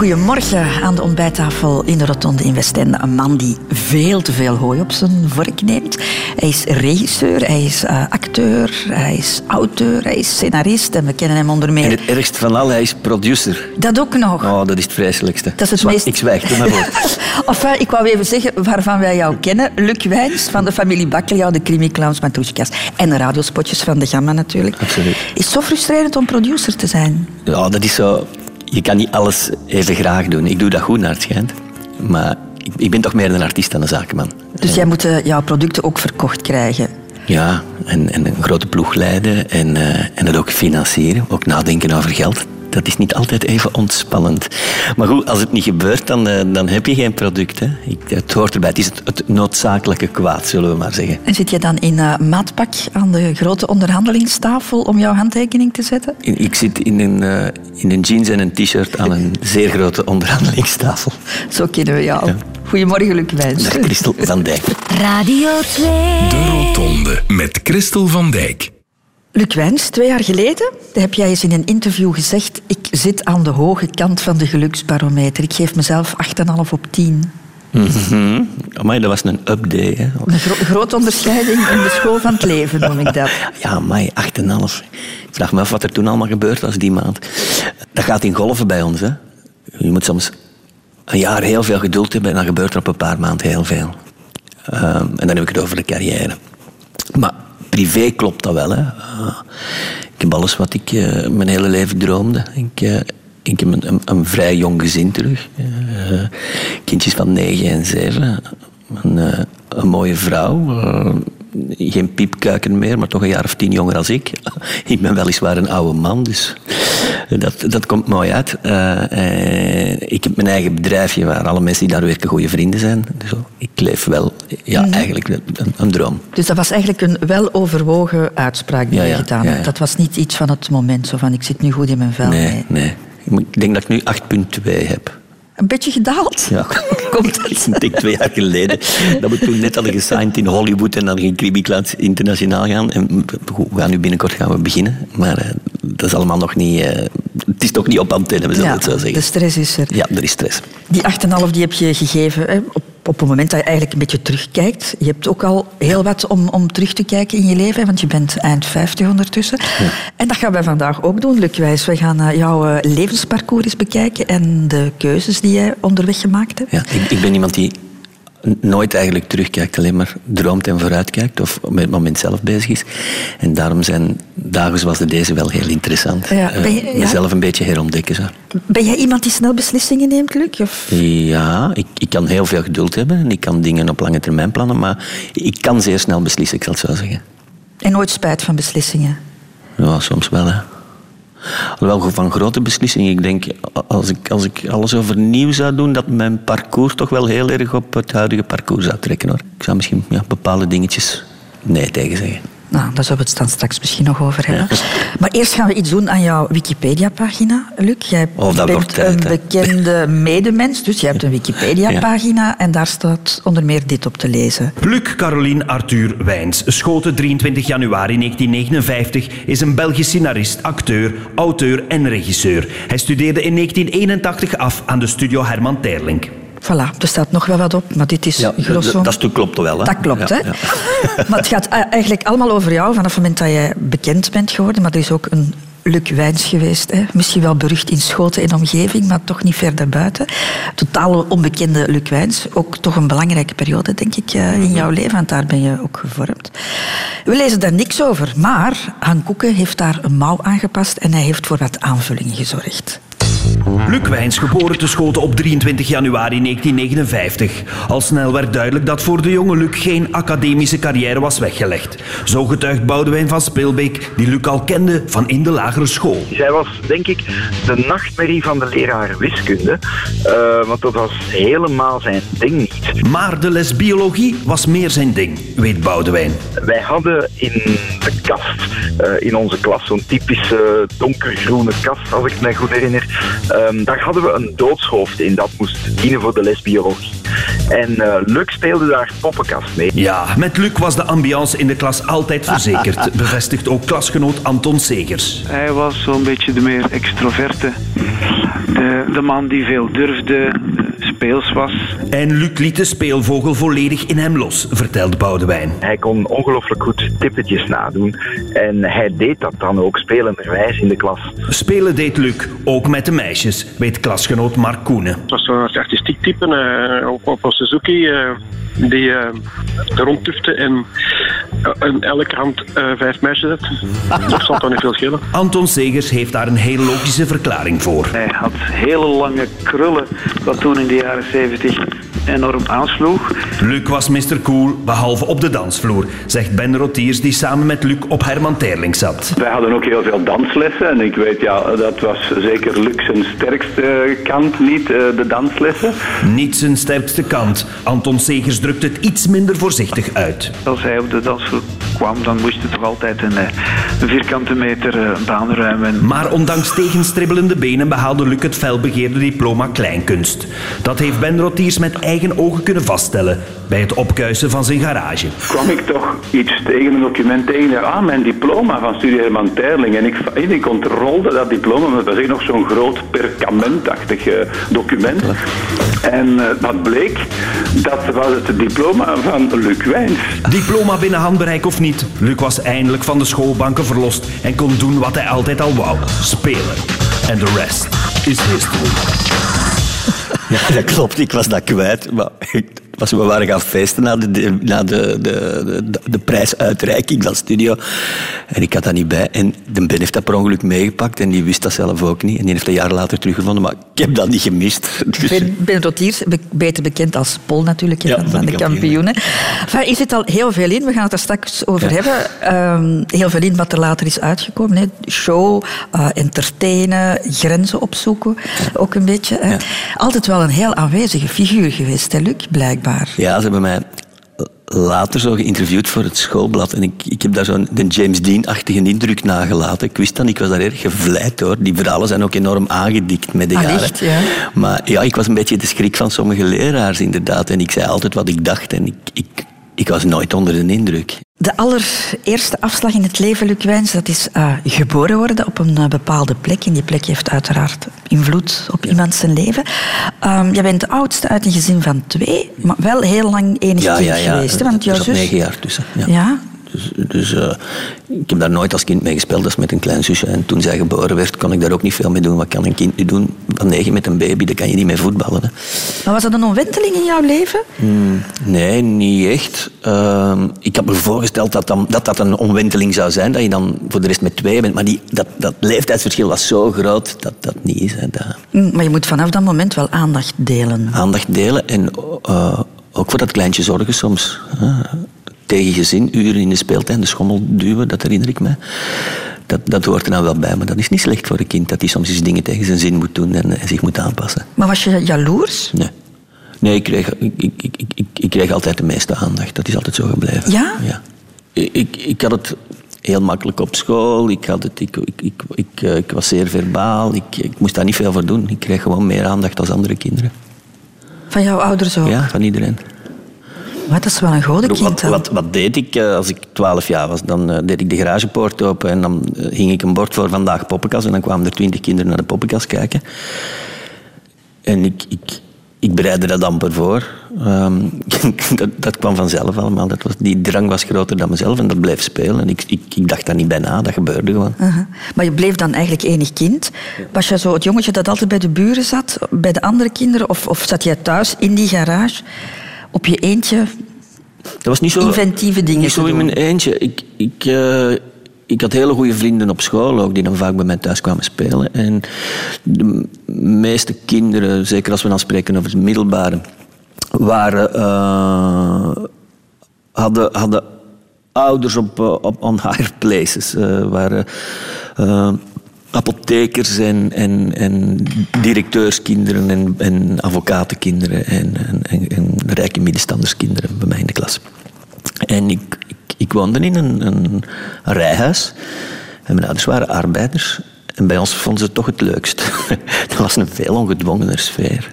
Goedemorgen aan de ontbijttafel in de Rotonde in Westende. Een man die veel te veel hooi op zijn vork neemt. Hij is regisseur, hij is uh, acteur, hij is auteur, hij is scenarist en we kennen hem onder meer. En het ergste van al, hij is producer. Dat ook nog. Oh, dat is het vreselijkste. Dat is het Zwa- meest... Ik zwijg, doe maar enfin, ik wou even zeggen waarvan wij jou kennen. Luc Wijns van de familie Bakkeljauw, de Krimi Clowns, Matrushkas. En de radiospotjes van de Gamma natuurlijk. Absoluut. Is het zo frustrerend om producer te zijn? Ja, dat is zo... Je kan niet alles even graag doen. Ik doe dat goed, naar het schijnt. Maar ik, ik ben toch meer een artiest dan een zakenman. Dus jij moet eh, jouw producten ook verkocht krijgen. Ja, en, en een grote ploeg leiden en, eh, en dat ook financieren. Ook nadenken over geld. Dat is niet altijd even ontspannend. Maar goed, als het niet gebeurt, dan, eh, dan heb je geen product. Hè. Ik, het hoort erbij. Het is het, het noodzakelijke kwaad, zullen we maar zeggen. En zit je dan in uh, maatpak aan de grote onderhandelingstafel om jouw handtekening te zetten? Ik zit in een, uh, in een jeans en een t-shirt aan een zeer grote onderhandelingstafel. Zo kennen we jou. Ja. Goedemorgen, Luc. Dag, Christel van Dijk. Radio 2. De Rotonde met Christel van Dijk. Luc Wijns, twee jaar geleden heb jij eens in een interview gezegd ik zit aan de hoge kant van de geluksbarometer. Ik geef mezelf 8,5 op 10. Mm-hmm. Amai, dat was een update. Hè. Een gro grote onderscheiding in de school van het leven, noem ik dat. Ja, amai, 8,5. Ik vraag me af wat er toen allemaal gebeurd was die maand. Dat gaat in golven bij ons. Hè. Je moet soms een jaar heel veel geduld hebben en dan gebeurt er op een paar maanden heel veel. Um, en dan heb ik het over de carrière. Maar privé klopt dat wel. Hè. Uh, ik heb alles wat ik uh, mijn hele leven droomde. Ik, uh, ik heb een, vrij jong gezin terug. kindjes van negen en zeven. Een, een mooie vrouw. Geen piepkuiken meer, maar toch een jaar of tien jonger als ik. ik ben weliswaar een oude man, dus dat, dat komt mooi uit. ik heb mijn eigen bedrijfje waar alle mensen die daar werken goede vrienden zijn. Dus ik leef wel, ja, mm. eigenlijk een, een, droom. Dus dat was eigenlijk een weloverwogen uitspraak die ja, je gedaan hebt. Ja. Dat was niet iets van het moment, zo van ik zit nu goed in mijn vel. Nee, nee. Ik denk dat ik nu 8,2 heb. Een beetje gedaald? Ja, komt het? ik denk twee jaar geleden. Dat we toen net hadden gesigned in Hollywood en dan ging Clowns internationaal gaan. En we gaan nu binnenkort gaan we beginnen. Maar uh, dat is allemaal nog niet... Uh, het is toch niet op antenne, we zullen ja, het zo zeggen. de stress is er. Ja, er is stress. Die 8,5 die heb je gegeven hè, op, op het moment dat je eigenlijk een beetje terugkijkt. Je hebt ook al heel wat om, om terug te kijken in je leven, want je bent eind 50 ondertussen. Ja. En dat gaan wij vandaag ook doen, Luc Wijs. We gaan uh, jouw levensparcours eens bekijken en de keuzes die jij onderweg gemaakt hebt. Ja, ik, ik ben iemand die nooit eigenlijk terugkijkt, alleen maar droomt en vooruitkijkt of met het moment zelf bezig is. En daarom zijn dagen zoals deze wel heel interessant. Ja, ben je, mezelf een beetje herontdekken. Zo. Ben jij iemand die snel beslissingen neemt, Luc? Of? Ja, ik, ik kan heel veel geduld hebben en ik kan dingen op lange termijn plannen, maar ik kan zeer snel beslissen, ik zal het zo zeggen. En nooit spijt van beslissingen? Ja, soms wel, hè. Alhoewel van grote beslissingen. Ik denk, als ik, als ik alles overnieuw zou doen, dat mijn parcours toch wel heel erg op het huidige parcours zou trekken. Hoor. Ik zou misschien ja, bepaalde dingetjes nee tegen zeggen. Nou, daar zullen we het dan straks misschien nog over hebben. Ja. Maar eerst gaan we iets doen aan jouw Wikipedia-pagina, Luc. Jij oh, dat bent tijd, een bekende medemens, dus je hebt een Wikipedia-pagina ja. en daar staat onder meer dit op te lezen. Luc Caroline Arthur Wijns, Schoten 23 januari 1959, is een Belgisch scenarist, acteur, auteur en regisseur. Hij studeerde in 1981 af aan de studio Herman Terlink. Voilà, er staat nog wel wat op, maar dit is ja, grosso... Dat stuk klopt wel, hè? Dat klopt, ja, hè? Ja. maar het gaat eigenlijk allemaal over jou vanaf het moment dat jij bekend bent geworden. Maar er is ook een Luc Wijns geweest. Hè? Misschien wel berucht in Schoten en omgeving, maar toch niet verder buiten. Totaal onbekende Luc Wijns. Ook toch een belangrijke periode, denk ik, in jouw leven. Want daar ben je ook gevormd. We lezen daar niks over. Maar Han Koeken heeft daar een mouw aangepast en hij heeft voor wat aanvullingen gezorgd. Luc Wijns, geboren te Schoten op 23 januari 1959. Al snel werd duidelijk dat voor de jonge Luc geen academische carrière was weggelegd. Zo getuigt Boudewijn van Spilbeek, die Luc al kende van in de lagere school. Zij was, denk ik, de nachtmerrie van de leraar wiskunde. Uh, want dat was helemaal zijn ding niet. Maar de les biologie was meer zijn ding, weet Boudewijn. Wij hadden in de kast, uh, in onze klas, zo'n typische donkergroene kast, als ik me goed herinner. Um, daar hadden we een doodshoofd in, dat moest dienen voor de les biologie. En uh, Luc speelde daar poppenkast mee. Ja, met Luc was de ambiance in de klas altijd verzekerd, bevestigt ook klasgenoot Anton Segers. Hij was zo'n beetje de meer extroverte, de, de man die veel durfde, speels was. En Luc liet de speelvogel volledig in hem los, vertelt Boudewijn. Hij kon ongelooflijk goed tippetjes nadoen en hij deed dat dan ook spelenderwijs in de klas. Spelen deed Luc, ook met de meisjes, weet klasgenoot Mark Koenen. Het was zo'n artistiek type, uh, op, op een Suzuki, uh, die uh, rondtufte en in elke hand vijf meisjes had. Dat zal toch niet veel schelen. Anton Segers heeft daar een hele logische verklaring voor. Hij had hele lange krullen, wat toen in de jaren 70 enorm aansloeg. Luc was Mr. Cool, behalve op de dansvloer, zegt Ben Rotiers, die samen met Luc op Herman Terling zat. Wij hadden ook heel veel danslessen en ik weet, ja, dat was zeker Luc zijn sterkste kant, niet de danslessen. Niet zijn sterkste kant. Anton Segers drukt het iets minder voorzichtig uit. Als hij op de dansvloer kwam, dan moest hij toch altijd een, een vierkante meter baan ruimen. Maar ondanks tegenstribbelende benen behaalde Luc het felbegeerde diploma kleinkunst. Dat heeft Ben Rotiers met eigen ogen kunnen vaststellen bij het opkuisen van zijn garage. Kwam ik toch iets tegen een document tegen, ah, mijn diploma van studie Herman Terling. En ik, ik ontrolde dat diploma, maar dat was echt nog zo'n groot perkamentachtig document. En uh, wat bleek, dat was het diploma van Luc Wijns. Diploma binnen handbereik of niet, Luc was eindelijk van de schoolbanken verlost en kon doen wat hij altijd al wou, spelen. En de rest is history. Ja, dat klopt. Ik was dat kwijt. Maar was, we waren gaan feesten na de, na de, de, de, de prijsuitreiking van Studio. En ik had dat niet bij. En de Ben heeft dat per ongeluk meegepakt. En die wist dat zelf ook niet. En die heeft een jaar later teruggevonden. Maar ik heb dat niet gemist. Dus... Ben, ben Rotiers, beter bekend als Pol natuurlijk, ja, van, van, de kampioenen. Er zit al heel veel in. We gaan het er straks over ja. hebben. Um, heel veel in wat er later is uitgekomen. Hè. Show, uh, entertainen, grenzen opzoeken. Ook een beetje. Hè. Altijd wel een heel aanwezige figuur geweest, hè, Luc, blijkbaar. Ja, ze hebben mij later zo geïnterviewd voor het schoolblad. En ik, ik heb daar zo'n James Dean-achtige indruk nagelaten. Ik wist dat ik was daar erg gevleid hoor. Die verhalen zijn ook enorm aangedikt met de ah, jaren. Echt, ja. Maar ja, ik was een beetje de schrik van sommige leraars inderdaad. En ik zei altijd wat ik dacht. En ik, ik, ik was nooit onder de indruk. De allereerste afslag in het leven, Luc Wijns, dat is uh, geboren worden op een uh, bepaalde plek. En die plek heeft uiteraard invloed op ja. iemand zijn leven. Um, jij bent de oudste uit een gezin van twee, maar wel heel lang enig ja, kind ja, geweest. Hè? Want jouw er zus... negen jaar tussen. Ja. Dus, dus uh, ik heb daar nooit als kind mee gespeeld, dat is met een klein zusje. En toen zij geboren werd, kon ik daar ook niet veel mee doen. Wat kan een kind nu doen? Van negen met een baby, daar kan je niet mee voetballen. Hè. Maar was dat een omwenteling in jouw leven? Mm, nee, niet echt. Uh, ik had me voorgesteld dat, dan, dat dat een omwenteling zou zijn, dat je dan voor de rest met twee bent. Maar die, dat, dat leeftijdsverschil was zo groot dat dat niet is. Hè. Dat... Mm, maar je moet vanaf dat moment wel aandacht delen. Aandacht delen en uh, ook voor dat kleintje zorgen soms. Tegen gezin, uren in de speeltuin, de schommel duwen, dat herinner ik me. Dat, dat hoort er nou wel bij, maar dat is niet slecht voor een kind, dat hij soms eens dingen tegen zijn zin moet doen en, en zich moet aanpassen. Maar was je jaloers? Nee. Nee, ik kreeg, ik, ik, ik, ik, ik kreeg altijd de meeste aandacht. Dat is altijd zo gebleven. Ja? ja. Ik, ik had het heel makkelijk op school. Ik, had het, ik, ik, ik, ik, ik was zeer verbaal. Ik, ik moest daar niet veel voor doen. Ik kreeg gewoon meer aandacht als andere kinderen. Van jouw ouders ook? Ja, van iedereen. Maar dat is wel een goede kind. Wat, wat, wat, deed ik als ik 12 jaar was? Dan uh, deed ik de garagepoort open en dan uh, hing ik een bord voor vandaag poppenkast. En dan kwamen er twintig kinderen naar de poppenkast kijken. En ik, ik, ik bereidde dat amper voor. Um, dat, dat, kwam vanzelf allemaal. Dat was, die drang was groter dan mezelf en dat bleef spelen. En ik, ik, ik dacht daar niet bij na, dat gebeurde gewoon. Uh -huh. Maar je bleef dan eigenlijk enig kind. Was je zo het jongetje dat altijd bij de buren zat, bij de andere kinderen? Of, of zat jij thuis in die garage? Op je eentje dat was niet zo, inventieve dingen niet zo in mijn eentje. Ik, ik, uh, ik had hele goede vrienden op school ook, die dan vaak bij mij thuis kwamen spelen. En de meeste kinderen, zeker als we dan spreken over het middelbare, waren, uh, hadden, hadden ouders op, op on higher places. Uh, waren apothekers en, en, en directeurskinderen en, en advocatenkinderen en, en, en, rijke middenstanderskinderen bij mij in de klas. En ik, ik, woonde in een, rijhuis en mijn ouders waren arbeiders. En bij ons vonden ze het toch het leukst. dat was een veel ongedwongener sfeer.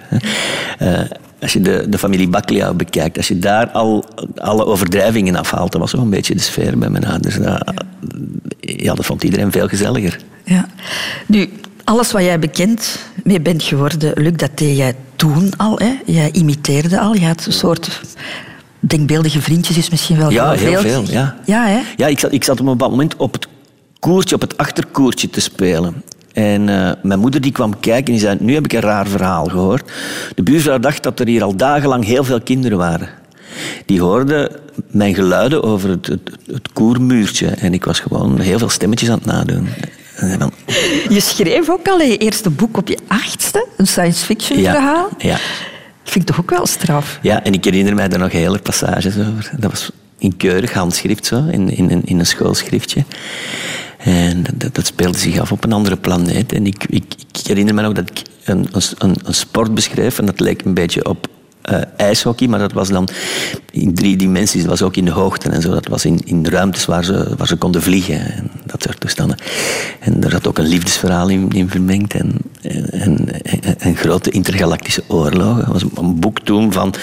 Uh, als je de, de familie Bacliau bekijkt, als je daar al alle overdrijvingen afhaalt, dat was wel een beetje de sfeer bij mijn ouders. Ja, dat vond iedereen veel gezelliger. Ja. Nu, alles wat jij bekend mee bent geworden, Luc, dat deed jij toen al. Hè? Jij imiteerde al. Je had een soort denkbeeldige vriendjes, is misschien wel Ja, heel veel. veel. Ja, Ja, hè? ja ik, zat, ik zat op een bepaald moment op het koertje, op het achterkoertje te spelen. En eh, mijn moeder die kwam kijken en die zei, nu heb ik een raar verhaal gehoord. De buurvrouw dacht dat er hier al dagenlang heel veel kinderen waren. Die hoorden mijn geluiden over het, het, het koermuurtje. En ik was gewoon heel veel stemmetjes aan het nadoen. Dan, Je schreef ook al je eerste boek op je achtste, een science fiction ja, verhaal. ja, Vind ik toch ook wel straf. ja, en ik herinner mij daar nog hele passages over. Dat was in keurig handschrift, zo, in, in, een- in een schoolschriftje. En dat, dat speelde zich af op een andere planeet. En ik, ik, ik herinner me nog dat ik een, een, een sport beschreef. En dat leek een beetje op eh, ijshockey, maar dat was dan in drie dimensies. Dat was ook in de hoogte en zo. Dat was in, in ruimtes waar ze, waar ze konden vliegen en dat soort toestanden. En daar zat ook een liefdesverhaal in, in vermengd. En, en, en, en grote intergalactische oorlogen. Dat was een boek toen van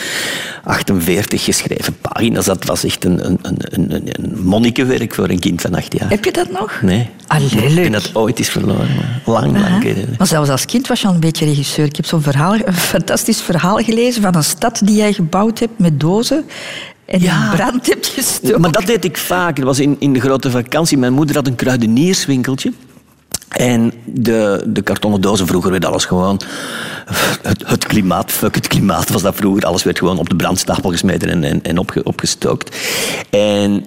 48 geschreven pagina's. Dat was echt een, een, een, een, monnikenwerk voor een kind van acht jaar. Heb je dat nog? Nee. Allee, Ik leuk. ben dat ooit eens verloren. Lang, lang geleden. Maar zelfs als kind was je al een beetje regisseur. Ik heb zo'n verhaal, een fantastisch verhaal gelezen van een stad die jij gebouwd hebt met dozen en Ja. brand hebt gestoken. Maar dat deed ik vaak. Dat was in, in de grote vakantie. Mijn moeder had een kruidenierswinkeltje. En de, de kartonnen dozen, vroeger werd alles gewoon... Het, klimaat, fuck het klimaat was dat vroeger. Alles werd gewoon op de brandstapel gesmeten en, en, en opge, opgestookt. En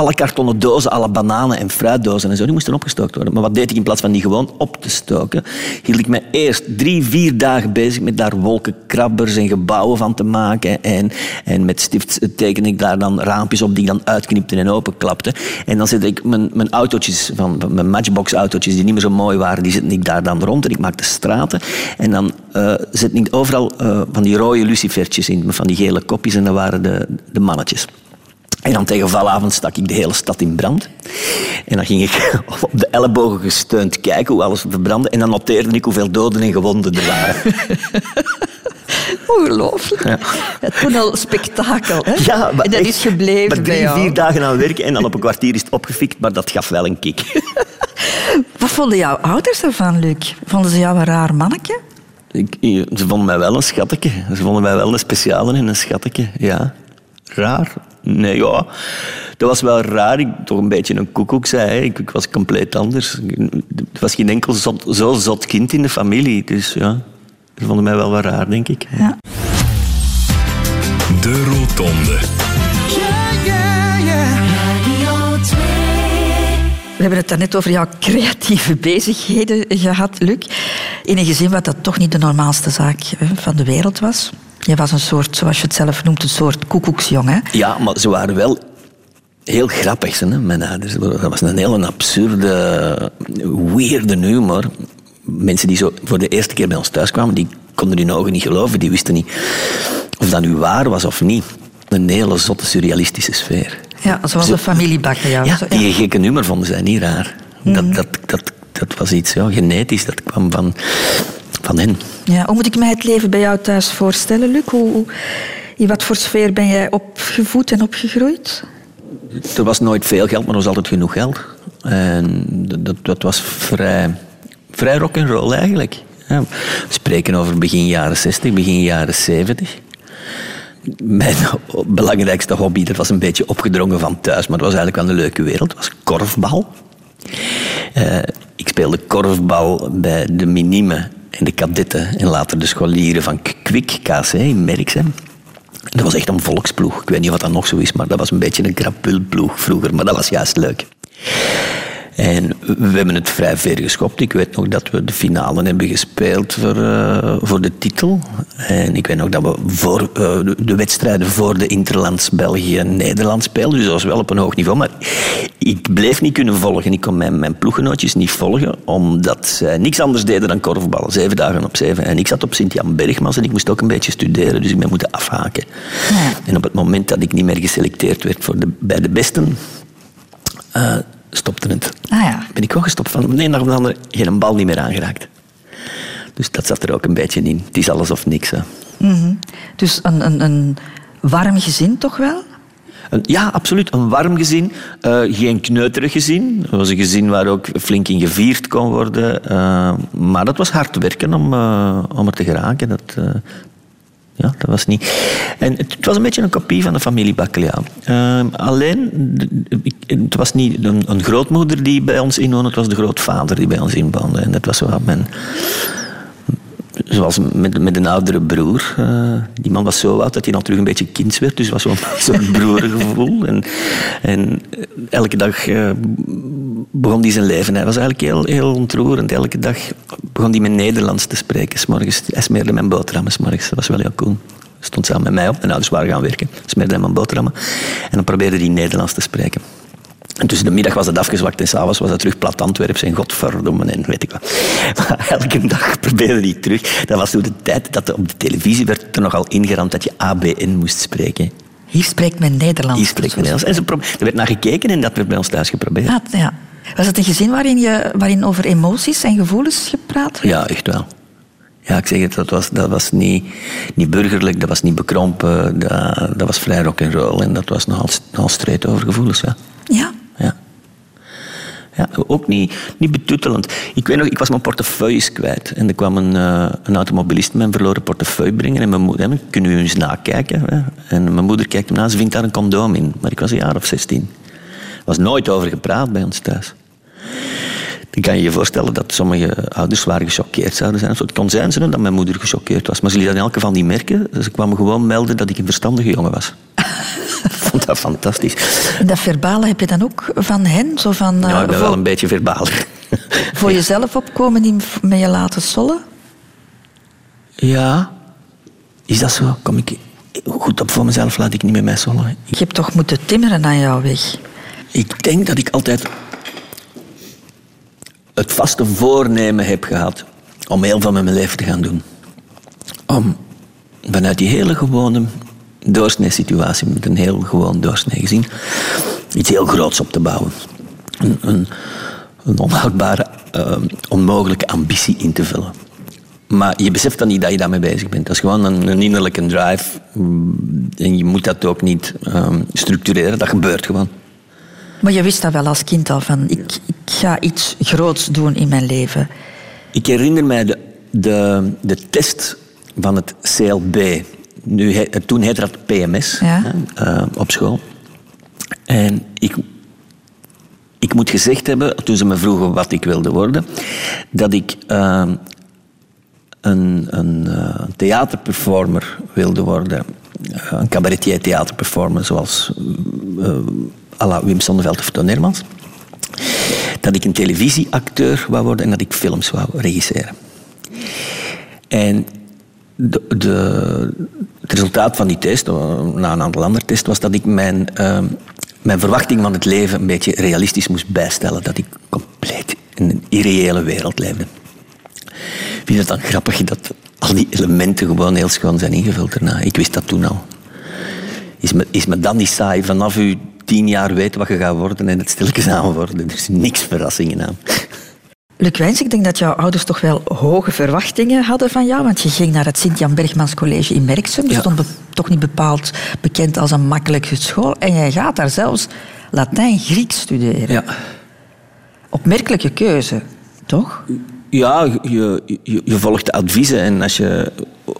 alle kartonnen dozen, alle bananen en fruitdozen en zo, die moesten opgestookt worden. Maar wat deed ik in plaats van die gewoon op te stoken? Hield ik me eerst drie, vier dagen bezig met daar wolkenkrabbers en gebouwen van te maken. En, en met stift tekende ik daar dan raampjes op die ik dan uitknipte en openklapte. En dan zette ik mijn, mijn autootjes, van, mijn matchbox-autootjes, die niet meer zo mooi waren, die zette ik daar dan rond. En ik maakte straten. En dan eh zette ik overal eh, van die rode lucifertjes in, van die gele kopjes. En dat waren de, de mannetjes. En dan tegen valavond stak ik de hele stad in brand. En dan ging ik op de ellebogen gesteund kijken hoe alles verbrandde. En dan noteerde ik hoeveel doden en gewonden er waren. Ongelooflijk. Ja. toen al spektakel. Hè? Ja, maar en dat echt, is gebleven Maar bij jou. vier dagen aan werken en dan op een kwartier is het opgefikt. Maar dat gaf wel een kick. Wat vonden jouw ouders ervan, Luc? Vonden ze jou een raar manneke? Ik, ze vonden mij wel een schatteke. Ze vonden mij wel een speciale en een schatteke. Ja. Raar? Nee, ja. Dat was wel raar. Ik toch een beetje een koekoek zei. hè. Ik, ik was compleet anders. Er was geen enkel zot, zo zot kind in de familie. Dus ja, ze vonden mij wel wat raar, denk ik. Ja. De Rotonde. We hebben het daarnet over jouw creatieve bezigheden gehad, Luc. In een gezin wat dat toch niet de normaalste zaak hè, van de wereld was. Je was een soort, zoals je het zelf noemt, een soort koekoeksjong. Hè? Ja, maar ze waren wel heel grappig, hè, mijn ouders. Dat was een hele absurde, weirde humor. Mensen die zo voor de eerste keer bij ons thuis kwamen, die konden hun ogen niet geloven. Die wisten niet of dat nu waar was of niet. Een hele zotte, surrealistische sfeer. Ja, zoals Zo- de Bakkerjauw. Ja, Zo- die gekke nummer vonden zij niet raar. Dat, dat, dat, dat was iets ja, genetisch, dat kwam van, van hen. Ja, hoe moet ik mij het leven bij jou thuis voorstellen, Luc? Hoe, hoe- in wat voor sfeer ben jij opgevoed en opgegroeid? Er was nooit veel geld, maar er was altijd genoeg geld. En dat, dat, was vrij, vrij rock'n'roll eigenlijk. Ja, we spreken over begin jaren 60, begin jaren 70. Mijn belangrijkste hobby, dat was een beetje opgedrongen van thuis, maar dat was eigenlijk wel een leuke wereld. Was korfbal. Eh, ik speelde korfbal bij de minime de kadetten en later de scholieren van Kwik KC in Merksem. Dat was echt een volksploeg. Ik weet niet wat dat nog zo is, maar dat was een beetje een krapulploeg vroeger. Maar dat was juist leuk. En we hebben het vrij ver geschopt. Ik weet nog dat we de finale hebben gespeeld voor, eh, voor de titel. En ik weet nog dat we voor, eh, de, de wedstrijden voor de Interlands België-Nederland speelden. Dus dat was wel op een hoog niveau. Maar ik bleef niet kunnen volgen. Ik kon mijn, mijn ploeggenootjes niet volgen, omdat zij niks anders deden dan korfballen. Zeven dagen op zeven. En ik zat op Sint-Jan Bergmans en ik moest ook een beetje studeren. Dus ik ben moeten afhaken. En op het moment dat ik niet meer geselecteerd werd voor de, bij de besten, eh, stopte het. Ah ja. Ben ik gewoon gestopt van de een dag op de andere geen bal niet meer aangeraakt. Dus dat zat er ook een beetje in. Het is alles of niks. Hè. Mhm. Dus een, een, een warm gezin toch wel? Een- ja, absoluut. Een warm gezin. Eh, geen kneuterig gezin. Het was een gezin waar ook flink in gevierd kon worden. Eh, maar dat was hard werken om, eh, om er te geraken. Dat, eh, ja, dat was niet... En het, was een beetje een kopie van de familie Bakkeliaan. Eh, alleen, het was niet een, grootmoeder die bij ons inwoonde, het was de grootvader die bij ons inwoonde. En dat was wel mijn... Zoals met, met een oudere broer. Eh, die man was zo oud dat hij dan terug een beetje kind werd. Dus was zo'n zo'n broergevoel. En, en eh, elke dag eh, begon hij zijn leven. Hij was eigenlijk heel, heel ontroerend. Elke dag begon hij met Nederlands te spreken. 's morgens, hij smeerde mijn boterhammen. Dat was wel heel cool. Stond samen met mij op. Mijn ouders waren gaan werken. Smeerde hij mijn boterhammen. En dan probeerde hij Nederlands te spreken. En tussen de middag was het afgezwakt en s'avonds was het terug plat Antwerps en godverdomme en weet ik wat. Maar elke dag probeerde hij terug. Dat was toen de tijd dat er op de televisie werd er nogal ingeramd dat je ABN moest spreken. Hier spreekt men Nederlands. Hier spreekt men Nederlands. En ze er werd naar gekeken en dat werd bij ons thuis geprobeerd. Ah, ja. Was het een gezin waarin, je, waarin over emoties en gevoelens gepraat werd? Ja, echt wel. Ja, ik zeg het, dat was, dat was niet, niet burgerlijk, dat was niet bekrompen, dat, dat was vrij rock and roll en dat was nogal, nogal streed over gevoelens, ja. Ja. Ja. Ook niet, niet. Ik weet nog, ik was mijn portefeuilles kwijt. En er kwam een, eh, een automobilist mijn verloren portefeuille brengen. En mijn moeder, kunnen we eens nakijken? En mijn moeder kijkt hem na, ze vindt daar een condoom in. Maar ik was een jaar of 16. Er was nooit over gepraat bij ons thuis. Dan kan je je voorstellen dat sommige ouders waren gechoqueerd zouden zijn. Het kon zijn dat mijn moeder gechoqueerd was. Maar ze liet dat in elk geval niet merken. Ze kwam gewoon melden dat ik een verstandige jongen was. ik vond dat fantastisch. En dat verbale heb je dan ook van hen? Zo van, eh, Ja, ik ben voor, wel een beetje verbaal. voor jezelf opkomen, die met je laten sollen? Ja. Is dat zo? Kom ik goed op voor mezelf, laat ik niet met mij zollen. Je hebt toch moeten timmeren aan jouw weg? Ik denk dat ik altijd het vaste voornemen heb gehad om heel veel met mijn leven te gaan doen. Om vanuit die hele gewone doorsnee situatie, met een heel gewoon doorsnee gezin, iets heel groots op te bouwen. Een, een, een onhoudbare, eh, onmogelijke ambitie in te vullen. Maar je beseft dan niet dat je daarmee bezig bent. Dat is gewoon een, een innerlijke drive. mm, En je moet dat ook niet ehm, structureren. Dat gebeurt gewoon. Maar je wist dat wel als kind al, van ik, ik ga iets groots doen in mijn leven. Ik herinner mij de, de, de test van het CLB. Nu, toen heette dat PMS Ja. hè, eh, op school. En ik, ik moet gezegd hebben, toen ze me vroegen wat ik wilde worden, dat ik eh, een, een eh, theaterperformer wilde worden. Eh, een cabaretier theaterperformer, zoals à la Wim Sonneveld of Toon Hermans. Dat ik een televisieacteur wou worden en dat ik films wou regisseren. En de, de, het resultaat van die test, eh, na een aantal andere tests, was dat ik mijn, ehm, mijn verwachting van het leven een beetje realistisch moest bijstellen. Dat ik compleet in een irreële wereld leefde. Ik vind het dan grappig dat al die elementen gewoon heel schoon zijn ingevuld daarna. Ik wist dat toen al. Is me, is me dan niet saai vanaf u tien jaar weet wat je gaat worden en het stilletjes aan worden. Er is niks verrassingen aan. Luc ik denk dat jouw ouders toch wel hoge verwachtingen hadden van jou. Want je ging naar het Sint-Jan Bergmans College in Merksem. Dat Ja. stond toch niet bepaald bekend als een makkelijke school. En jij gaat daar zelfs Latijn-Grieks studeren. Ja. Opmerkelijke keuze, toch? Ja, je, je, je volgt de adviezen en als je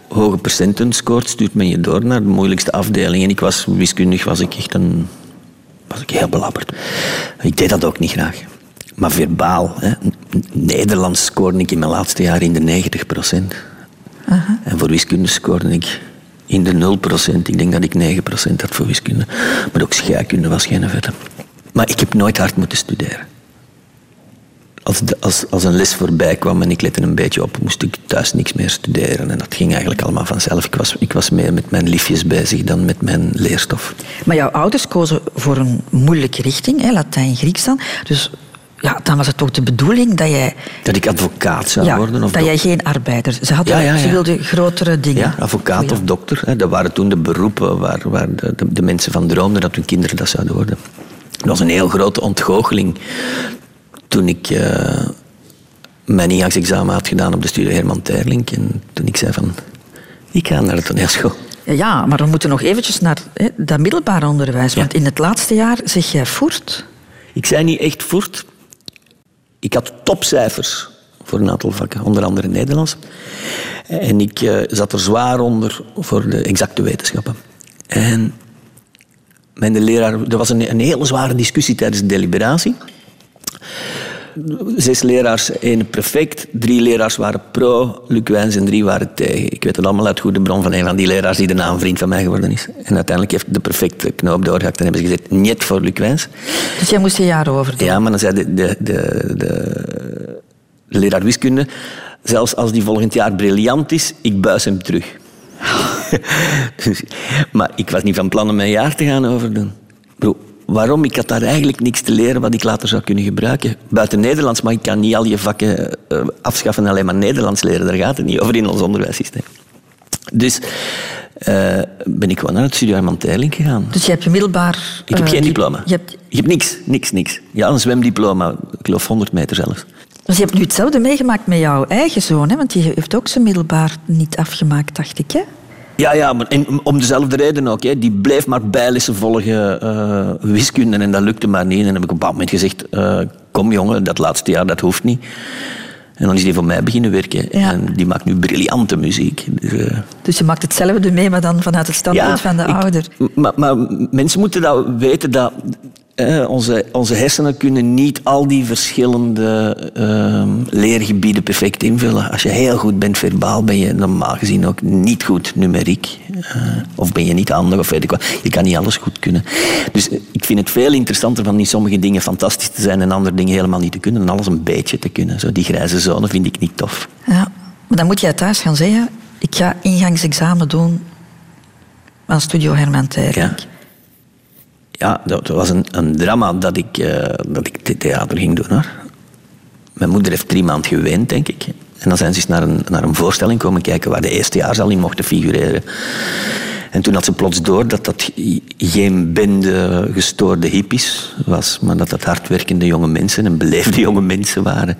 hoge percenten scoort, stuurt men je door naar de moeilijkste afdeling. En ik was wiskundig, was ik echt een... was ik heel belabberd. Ik deed dat ook niet graag. Maar verbaal, hè. Nederlands scoorde ik in mijn laatste jaar in de 90 procent. En voor wiskunde scoorde ik in de 0 procent. Ik denk dat ik 9 procent had voor wiskunde. Maar ook scheikunde was geen vette. Maar ik heb nooit hard moeten studeren als, de- als, als een les voorbij kwam en ik lette een beetje op, moest ik thuis niks meer studeren. En dat ging eigenlijk allemaal vanzelf. Ik was, ik was meer met mijn liefjes bezig dan met mijn leerstof. Maar jouw ouders kozen voor een moeilijke richting, hè, Latijn-Grieks dan. Dus ja, dan was het toch de bedoeling dat jij... Dat ik advocaat zou ja, worden. Of dat jij geen arbeider... Ze, hadden, Ja, ja, ze wilden grotere dingen. ja, advocaat of dokter. Hè. Dat waren toen de beroepen waar, waar de, de, de mensen van droomden dat hun kinderen dat zouden worden. Dat was een heel grote ontgoocheling toen ik eh, mijn ingangsexamen had gedaan op de studie Herman Terlink. En toen ik zei van, Ik ga naar de toneelschool. Ja, ja, maar we moeten nog eventjes naar hè, dat middelbaar onderwijs. Want in het laatste jaar zeg jij voert. Ik zei niet echt voert. Ik had topcijfers voor een aantal vakken, onder andere Nederlands. En ik eh, zat er zwaar onder voor de exacte wetenschappen. En mijn leraar, er was een, een hele zware discussie tijdens de deliberatie. Zes leraars, één prefect. Drie leraars waren pro, Luc Wijns en drie waren tegen. Ik weet het allemaal uit goede bron van een van die leraars die daarna een vriend van mij geworden is. En uiteindelijk heeft de prefect de knoop doorgehakt en hebben ze gezegd, niet voor Luc Wijns. Dus jij moest een jaar over doen. Ja, maar dan zei de, de, de, de, de leraar wiskunde, zelfs als die volgend jaar briljant is, ik buis hem terug. dus, maar ik was niet van plan om mijn jaar te gaan overdoen. Bro, waarom? Ik had daar eigenlijk niks te leren wat ik later zou kunnen gebruiken. Buiten Nederlands, maar ik kan niet al je vakken uh, afschaffen en alleen maar Nederlands leren. Daar gaat het niet over in ons onderwijssysteem. Dus uh, ben ik gewoon naar het studio Herman Terling gegaan. Dus je hebt je middelbaar... Ik heb uh, geen diploma. Je hebt... Ik heb niks, niks, niks. Ja, een zwemdiploma. Ik geloof 100 meter zelfs. Dus je hebt nu hetzelfde meegemaakt met jouw eigen zoon, hè? want die heeft ook zijn middelbaar niet afgemaakt, dacht ik. Hè? Ja, ja, maar en om dezelfde reden ook. Hè. Die bleef maar bijlessen volgen uh, wiskunde en dat lukte maar niet. En dan heb ik op een bepaald moment gezegd, uh, kom jongen, dat laatste jaar, dat hoeft niet. En dan is die voor mij beginnen werken. Ja. En die maakt nu briljante muziek. Dus, uh... dus, je maakt hetzelfde mee, maar dan vanuit het standpunt ja, van de ik, ouder. Maar, maar, mensen moeten dat weten dat eh, onze, onze hersenen kunnen niet al die verschillende uh, leergebieden perfect invullen. Als je heel goed bent verbaal, ben je normaal gezien ook niet goed numeriek. Uh, of ben je niet handig, of weet ik wat. Je kan niet alles goed kunnen. Dus ik vind het veel interessanter van in sommige dingen fantastisch te zijn en andere dingen helemaal niet te kunnen. En alles een beetje te kunnen. Zo, die grijze zone vind ik niet tof. Ja, maar dan moet jij thuis gaan zeggen, ik ga ingangsexamen doen aan Studio Herman. Ja ja, dat was een, een drama dat ik, uh, dat ik theater ging doen. Hoor. Mijn moeder heeft drie maanden geweend, denk ik. En dan zijn ze eens naar een, naar een voorstelling komen kijken waar de eerste jaar al in mochten figureren. En toen had ze plots door dat dat geen bende gestoorde hippies was, maar dat dat hardwerkende jonge mensen en beleefde jonge mensen waren.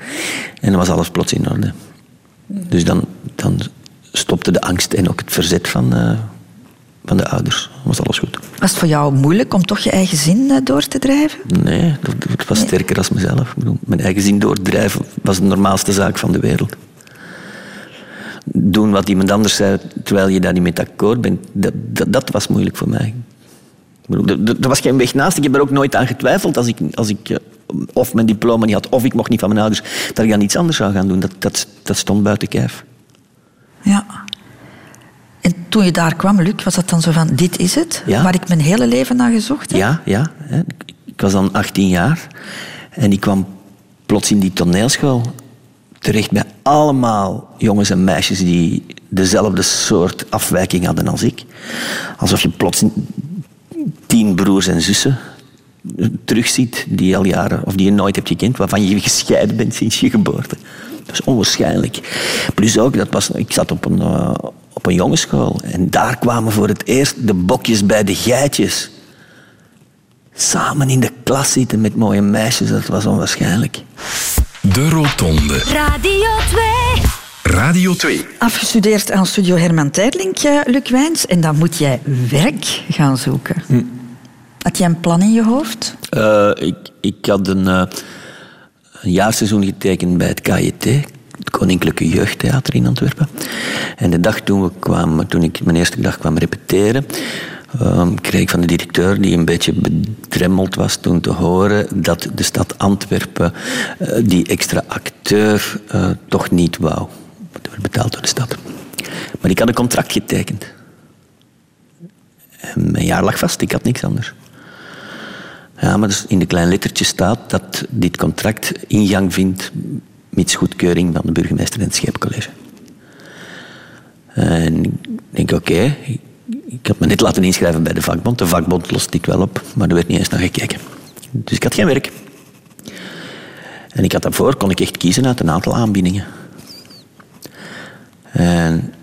En dan was alles plots in orde. Dus dan, dan stopte de angst en ook het verzet van, uh, van de ouders. Was alles goed. Was het voor jou moeilijk om toch je eigen zin door te drijven? Nee, dat, was sterker dan mezelf. Mijn eigen zin doordrijven was de normaalste zaak van de wereld. Doen wat iemand anders zei terwijl je daar niet mee akkoord bent, dat, dat, dat was moeilijk voor mij. Er, er, was geen weg naast. Ik heb er ook nooit aan getwijfeld als ik, als ik of mijn diploma niet had of ik mocht niet van mijn ouders, dat ik dan iets anders zou gaan doen. Dat, dat, dat stond buiten kijf. Ja. En toen je daar kwam, Luc, was dat dan zo van, dit is het? Ja. Waar ik mijn hele leven naar gezocht heb? Ja, ja. Ik was dan 18 jaar. En ik kwam plots in die toneelschool terecht bij allemaal jongens en meisjes die dezelfde soort afwijking hadden als ik. Alsof je plots tien broers en zussen terugziet die je al jaren, of die je nooit hebt gekend, waarvan je gescheiden bent sinds je geboorte. Dat is onwaarschijnlijk. Plus ook, dat was, ik zat op een, uh, op een jongensschool en daar kwamen voor het eerst de bokjes bij de geitjes. Samen in de klas zitten met mooie meisjes, dat was onwaarschijnlijk. De Rotonde. Radio 2. Radio 2. Afgestudeerd aan Studio Herman Tijdlink, Luc Wijns. En dan moet jij werk gaan zoeken. Hm. Had jij een plan in je hoofd? Uh, ik, ik had een, uh, een jaarseizoen getekend bij het KJT, Koninklijke Jeugdtheater in Antwerpen. En de dag toen, we kwamen, toen ik mijn eerste dag kwam repeteren, um, kreeg ik van de directeur, die een beetje bedremmeld was toen te horen, dat de stad Antwerpen uh, die extra acteur toch niet wou. Dat werd betaald door de stad. Maar ik had een contract getekend. En mijn jaar lag vast, ik had niks anders. Ja, maar dus in de kleine lettertjes staat dat dit contract ingang vindt mits goedkeuring van de burgemeester en het scheepcollege. En ik denk, oké, ik, ik had me net laten inschrijven bij de vakbond. De vakbond lost dit wel op, maar er werd niet eens naar gekeken. Dus ik had geen werk. En ik had daarvoor, kon ik echt kiezen uit een aantal aanbiedingen. En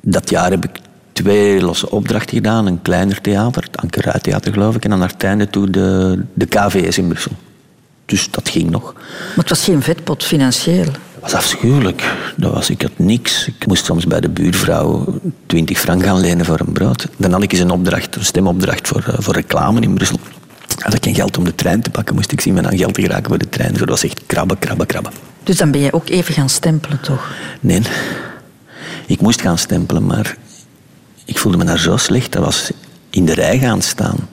dat jaar heb ik twee losse opdrachten gedaan. Een kleiner theater, het Ankeruit Theater geloof ik. En naar het einde toe de, de KVS in Brussel. Dus dat ging nog. Maar het was geen vetpot financieel. was afschuwelijk. Dat was, ik had niks. Ik moest soms bij de buurvrouw 20 frank gaan lenen voor een brood. Dan had ik eens een opdracht, een stemopdracht voor, eh, voor reclame in Brussel. Had ik geen geld om de trein te pakken, moest ik zien aan geld te geraken voor de trein. Dus dat was echt krabben, krabben, krabben. Dus dan ben je ook even gaan stempelen, toch? Nee, ik moest gaan stempelen, maar ik voelde me daar zo slecht. Dat was in de rij gaan staan.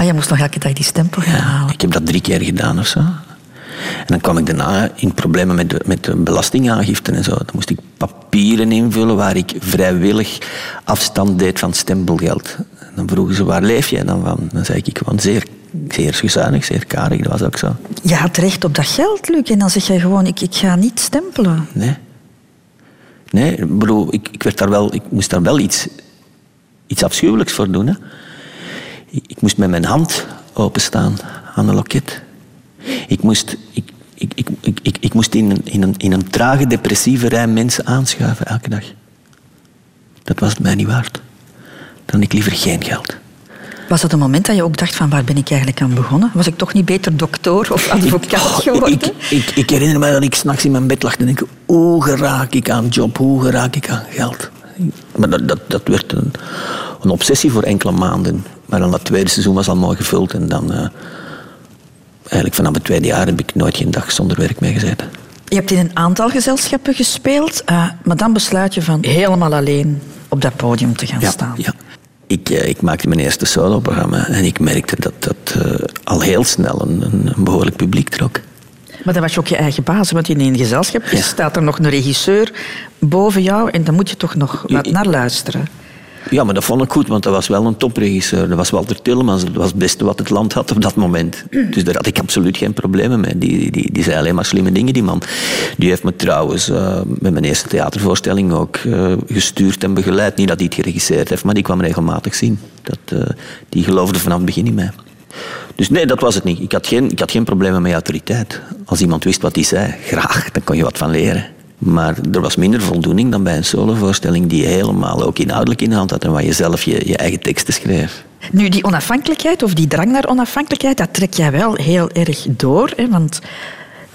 Ah, je moest nog elke dag die stempel gaan halen. Ik heb dat drie keer gedaan of zo. En dan kwam ik daarna in problemen met de, met de belastingaangifte en zo. Dan moest ik papieren invullen waar ik vrijwillig afstand deed van stempelgeld. En dan vroegen ze, waar leef jij dan van? Dan zei ik, gewoon zeer, zeer gezuinig, zeer karig. Dat was ook zo. Je had recht op dat geld, Luc. En dan zeg je gewoon, ik, ik ga niet stempelen. Nee. Nee, ik bedoel, ik, ik, werd daar wel, ik moest daar wel iets, iets afschuwelijks voor doen. Hè. Ik, moest met mijn hand openstaan aan een loket. Ik moest, ik, ik, ik, ik, ik, ik moest in, een, in, een, in een trage, depressieve rij mensen aanschuiven elke dag. Dat was het mij niet waard. Dan ik liever geen geld. Was dat een moment dat je ook dacht van waar ben ik eigenlijk aan begonnen? Was ik toch niet beter dokter of advocaat geworden? Ik, ik, ik herinner me dat ik s'nachts in mijn bed lag en denk, hoe geraak ik aan job, hoe geraak ik aan geld? Maar dat, dat, dat werd een, een obsessie voor enkele maanden. Maar dan dat tweede seizoen was al mooi gevuld en dan... eh, eigenlijk vanaf het tweede jaar heb ik nooit geen dag zonder werk mee gezeten. Je hebt in een aantal gezelschappen gespeeld, eh, maar dan besluit je van helemaal alleen op dat podium te gaan staan. Ja. Ik, eh, ik maakte mijn eerste soloprogramma en ik merkte dat dat al heel snel een, een behoorlijk publiek trok. Maar dan was je ook je eigen baas, want in een gezelschap staat er nog een regisseur boven jou en dan moet je toch nog wat naar luisteren. Ja, maar dat vond ik goed, want dat was wel een topregisseur. Dat was Walter Tillemans. Dat was het beste wat het land had op dat moment. Dus daar had ik absoluut geen problemen mee. Die, die, die zei alleen maar slimme dingen, die man. Die heeft me trouwens eh, met mijn eerste theatervoorstelling ook eh, gestuurd en begeleid. Niet dat hij het geregisseerd heeft, maar die kwam regelmatig zien. Dat, eh, die geloofde vanaf het begin in mij. Dus nee, dat was het niet. Ik had, geen, ik had geen problemen met autoriteit. Als iemand wist wat hij zei, graag, dan kon je wat van leren. Maar er was minder voldoening dan bij een solovoorstelling die helemaal ook inhoudelijk in de hand had en waar je zelf je, je eigen teksten schreef. Nu, die onafhankelijkheid of die drang naar onafhankelijkheid, dat trek jij wel heel erg door. Hè? Want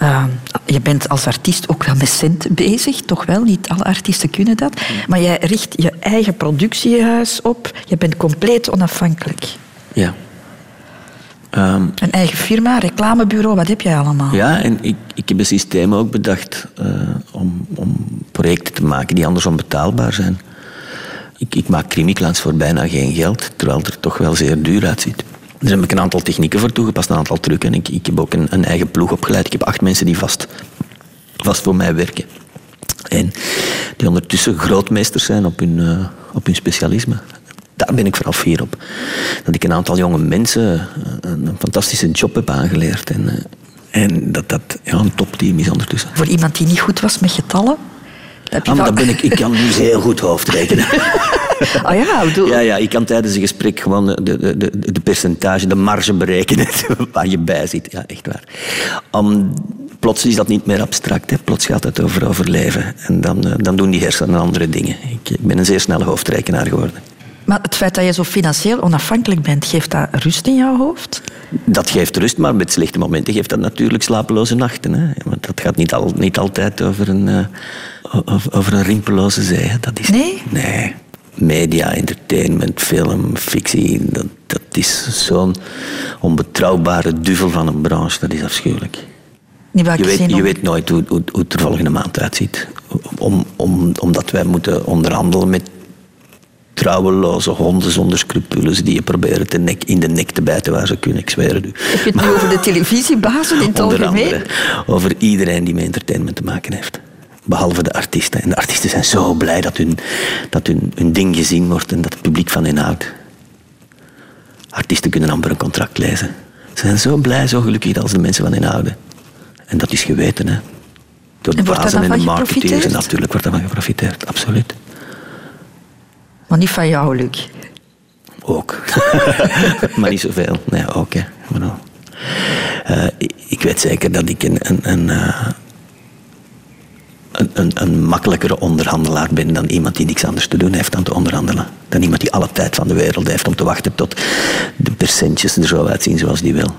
uh, je bent als artiest ook wel met cent bezig, toch wel? Niet alle artiesten kunnen dat. Maar jij richt je eigen productiehuis op. Je bent compleet onafhankelijk. Ja. Um, een eigen firma, reclamebureau, wat heb jij allemaal? Ja, en ik, ik heb een systeem ook bedacht uh, om, om projecten te maken die anders onbetaalbaar zijn. Ik, ik maak crimiklans voor bijna geen geld, terwijl het er toch wel zeer duur uitziet. Er heb ik een aantal technieken voor toegepast, een aantal trucken. Ik, ik heb ook een, een eigen ploeg opgeleid. Ik heb acht mensen die vast, vast voor mij werken. En die ondertussen grootmeesters zijn op hun, uh, op hun specialisme daar ben ik vooral fier op. Dat ik een aantal jonge mensen een, een fantastische job heb aangeleerd. En, uh, en dat dat ja, een topteam is ondertussen. Voor iemand die niet goed was met getallen? Je ah, dat ben ik, ik kan nu heel goed hoofdrekenen. ah ja, bedoel... ja, ja, ik kan tijdens een gesprek gewoon de, de, de, de percentage, de marge berekenen waar je bij zit. Ja, echt waar. Um, plots is dat niet meer abstract. Hè. Plots gaat het over overleven. En dan, uh, dan doen die hersenen andere dingen. Ik, ik ben een zeer snelle hoofdrekenaar geworden. Maar het feit dat je zo financieel onafhankelijk bent, geeft dat rust in jouw hoofd? Dat geeft rust, maar met slechte momenten geeft dat natuurlijk slapeloze nachten. Hè? Want dat gaat niet, al, niet altijd over een, uh, over een rimpeloze zee. Hè? Dat is, nee? Nee. Media, entertainment, film, fictie, dat, dat is zo'n onbetrouwbare duvel van een branche. Dat is afschuwelijk. Je weet, je weet nooit hoe, hoe, hoe het er volgende maand uitziet. Om, om, omdat wij moeten onderhandelen met trouweloze honden zonder scrupules die je proberen te nek, in de nek te bijten waar ze kunnen, ik zweer het u. Heb je het nu over de televisiebazen in het algemeen? Andere, over iedereen die met entertainment te maken heeft. Behalve de artiesten. En de artiesten zijn zo blij dat hun, dat hun, hun ding gezien wordt en dat het publiek van hen houdt. Artiesten kunnen amper een contract lezen. Ze zijn zo blij, zo gelukkig als de mensen van hen houden. En dat is geweten, hè. Door de bazen en de marketeers. En natuurlijk wordt daarvan geprofiteerd, absoluut. Maar niet van jou, Luc. Ook. maar niet zoveel. Nee, ook. Hè. Uh, ik weet zeker dat ik een, een, een, uh, een, een, een, makkelijkere onderhandelaar ben dan iemand die niks anders te doen heeft dan te onderhandelen. Dan iemand die alle tijd van de wereld heeft om te wachten tot de percentjes er zo uitzien zoals die wil.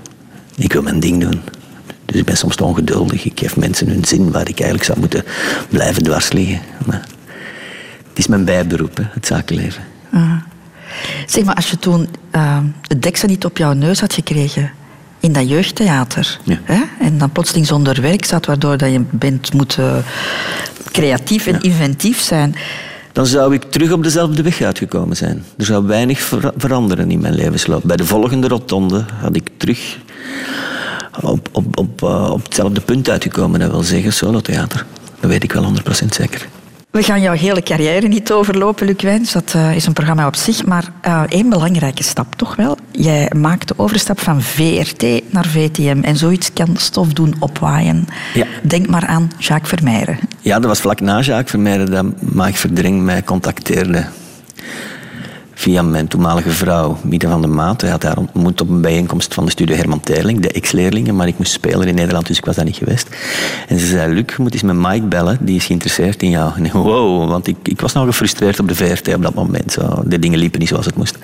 Ik wil mijn ding doen. Dus Dus ik ben soms te ongeduldig. Ik geef mensen hun zin waar ik eigenlijk zou moeten blijven dwars liggen. Maar het is mijn bijberoep, hè, het zakenleven. Ah. Zeg maar, als je toen eh, het deksel niet op jouw neus had gekregen in dat jeugdtheater, Ja. hè, en dan plotseling zonder werk zat, waardoor dat je bent moeten creatief en inventief zijn. Dan zou ik terug op dezelfde weg uitgekomen zijn. Er zou weinig ver- veranderen in mijn levensloop. Bij de volgende rotonde had ik terug op, op, op, eh, op hetzelfde punt uitgekomen. Dat wil zeggen solotheater. Dat weet ik wel 100% zeker. We gaan jouw hele carrière niet overlopen, Luc Wijns. Dat eh, is een programma op zich. Maar eh, één belangrijke stap toch wel. Jij maakt de overstap van VRT naar VTM. En zoiets kan stof doen opwaaien. Ja. Denk maar aan Jacques Vermeijeren. Ja, dat was vlak na Jacques Vermeijden dat Maak Verdring mij contacteerde. Via mijn toenmalige vrouw, Mieke van der Maat. Hij had haar ontmoet op een bijeenkomst van de studio Herman Terling, de ex-leerlingen, maar ik moest spelen in Nederland, dus ik was daar niet geweest. En ze zei, Luc, je moet eens met Mike bellen, die is geïnteresseerd in jou. En wow, want ik, ik was nog gefrustreerd op de VRT op dat moment. De dingen liepen niet zoals het moest.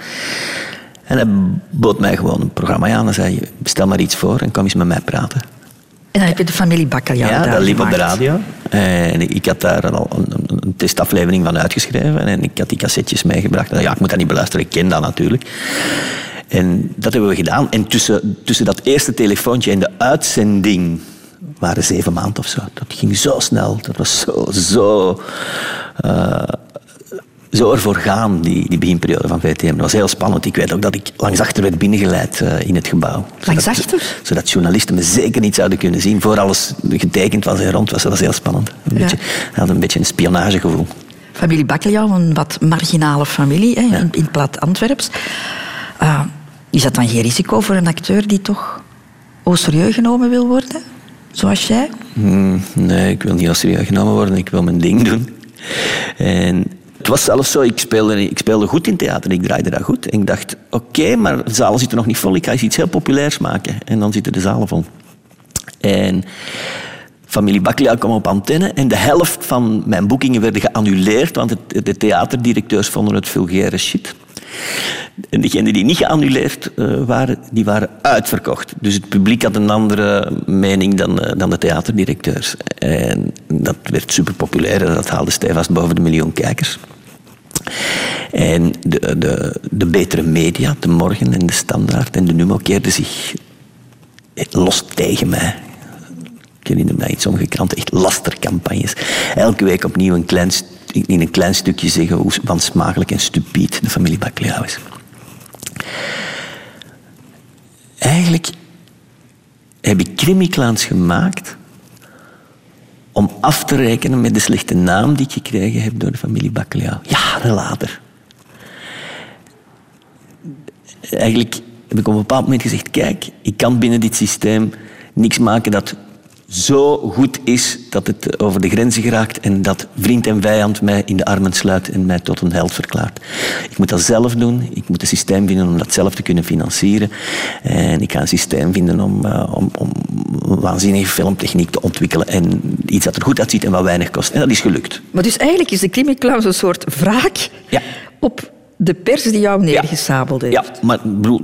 En hij bood mij gewoon een programma aan en zei, stel maar iets voor en kom eens met mij praten. En dan heb je de familie Bakkerjauw Ja, dat liep op de radio. En ik had daar al een, een- een testaflevering van uitgeschreven. En ik had die cassettes meegebracht. Ja, ik moet dat niet beluisteren, ik ken dat natuurlijk. En dat hebben we gedaan. En tussen, tussen dat eerste telefoontje en de uitzending waren zeven maanden of zo. Dat ging zo snel. Dat was zo, zo... eh, zo ervoor gaan, die, die beginperiode van VTM. Dat was heel spannend. Ik weet ook dat ik langs achter werd binnengeleid eh, in het gebouw. Langs Zodat- achter? Zodat journalisten me zeker niet zouden kunnen zien. Voor alles getekend was en rond was. Dat was heel spannend. Een Ja. beetje, had een beetje een spionagegevoel. Familie Bakkerjauw, een wat marginale familie hè, in, in het plat Antwerps. Ah, is dat dan geen risico voor een acteur die toch au serieus genomen wil worden? Zoals jij? Hmm, nee, ik wil niet als serieus genomen worden. Ik wil mijn ding doen. En het was zelfs zo, ik speelde, ik speelde goed in theater. Ik draaide daar goed. En ik dacht, oké, maar de zalen zitten nog niet vol. Ik ga iets heel populairs maken. En dan zitten de zalen vol. En familie Bakkelia kwam op antenne en de helft van mijn boekingen werden geannuleerd, want de theaterdirecteurs vonden het vulgaire shit. En degenen die niet geannuleerd eh, waren, die waren uitverkocht. Dus het publiek had een andere mening dan, eh, dan de theaterdirecteurs. En dat werd super populair en dat haalde stevast boven de miljoen kijkers. En de, de, de betere media, de Morgen en de Standaard en de Numo keerden zich los tegen mij. Ik herinner me in sommige kranten echt lastercampagnes. Elke week opnieuw een klein, in een klein stukje zeggen hoe wansmakelijk en stupiet de familie Bacliao is. Eigenlijk heb ik crimiclans gemaakt om af te rekenen met de slechte naam die ik gekregen heb door de familie Bacliao. Jaren later. Eigenlijk heb ik op een bepaald moment gezegd, kijk, ik kan binnen dit systeem niks maken dat zo goed is dat het over de grenzen geraakt en dat vriend en vijand mij in de armen sluit en mij tot een held verklaart. Ik moet dat zelf doen. Ik moet een systeem vinden om dat zelf te kunnen financieren. En ik ga een systeem vinden om, eh, om, om waanzinnige filmtechniek te ontwikkelen en iets dat er goed uitziet en wat weinig kost. En dat is gelukt. Maar dus eigenlijk is de Crimiclaus een soort wraak Ja. op de pers die jou neergesabeld heeft. Ja, maar bedoel,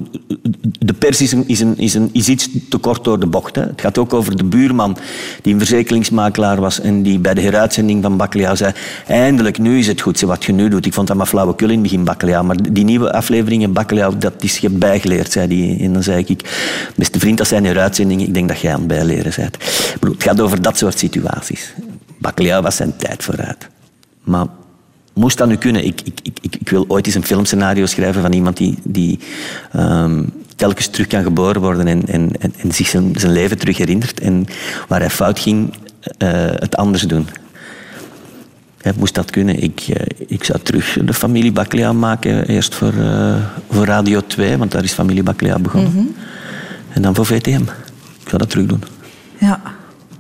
de pers is, een, is, een, is, een, is iets te kort door de bocht. Hè. Het gaat ook over de buurman die een verzekeringsmakelaar was en die bij de heruitzending van Bakkelia zei eindelijk, nu is het goed, wat je nu doet. Ik vond dat maar flauwekul in het begin, Bakkelia. Maar die nieuwe afleveringen, Bakkelia, dat is je bijgeleerd, zei die. En dan zei ik, beste vriend, dat zijn heruitzendingen. Ik denk dat jij aan het bijleren bent. Bedoel, het gaat over dat soort situaties. Bakkelia was zijn tijd vooruit. Maar moest dat nu kunnen? Ik, ik, ik, ik- wil ooit eens een filmscenario schrijven van iemand die, die ehm, telkens terug kan geboren worden en, en, en, en zich zijn, zijn leven terug herinnert. En waar hij fout ging, eh, het anders doen. Moest dat kunnen? Ik, eh, ik zou terug de familie Baclea maken. Eerst voor, eh, voor Radio 2, want daar is familie Baclea begonnen. En dan voor VTM. Ik zou dat terug doen. Ja.